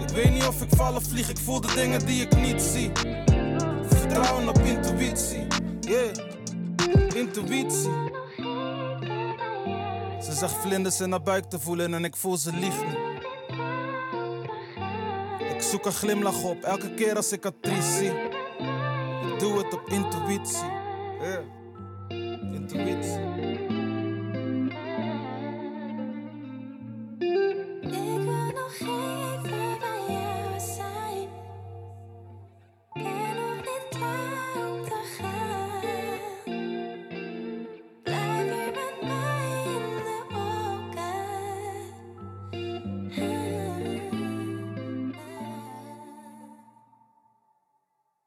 Ik weet niet of ik val of vlieg, ik voel de dingen die ik niet zie vertrouwen op intuïtie. Yeah, intuïtie. Ze zegt vlinders in haar buik te voelen en ik voel ze lief. Ik zoek een glimlach op elke keer als ik actrice zie. Ik doe het op intuïtie. Yeah, intuïtie. Ik nog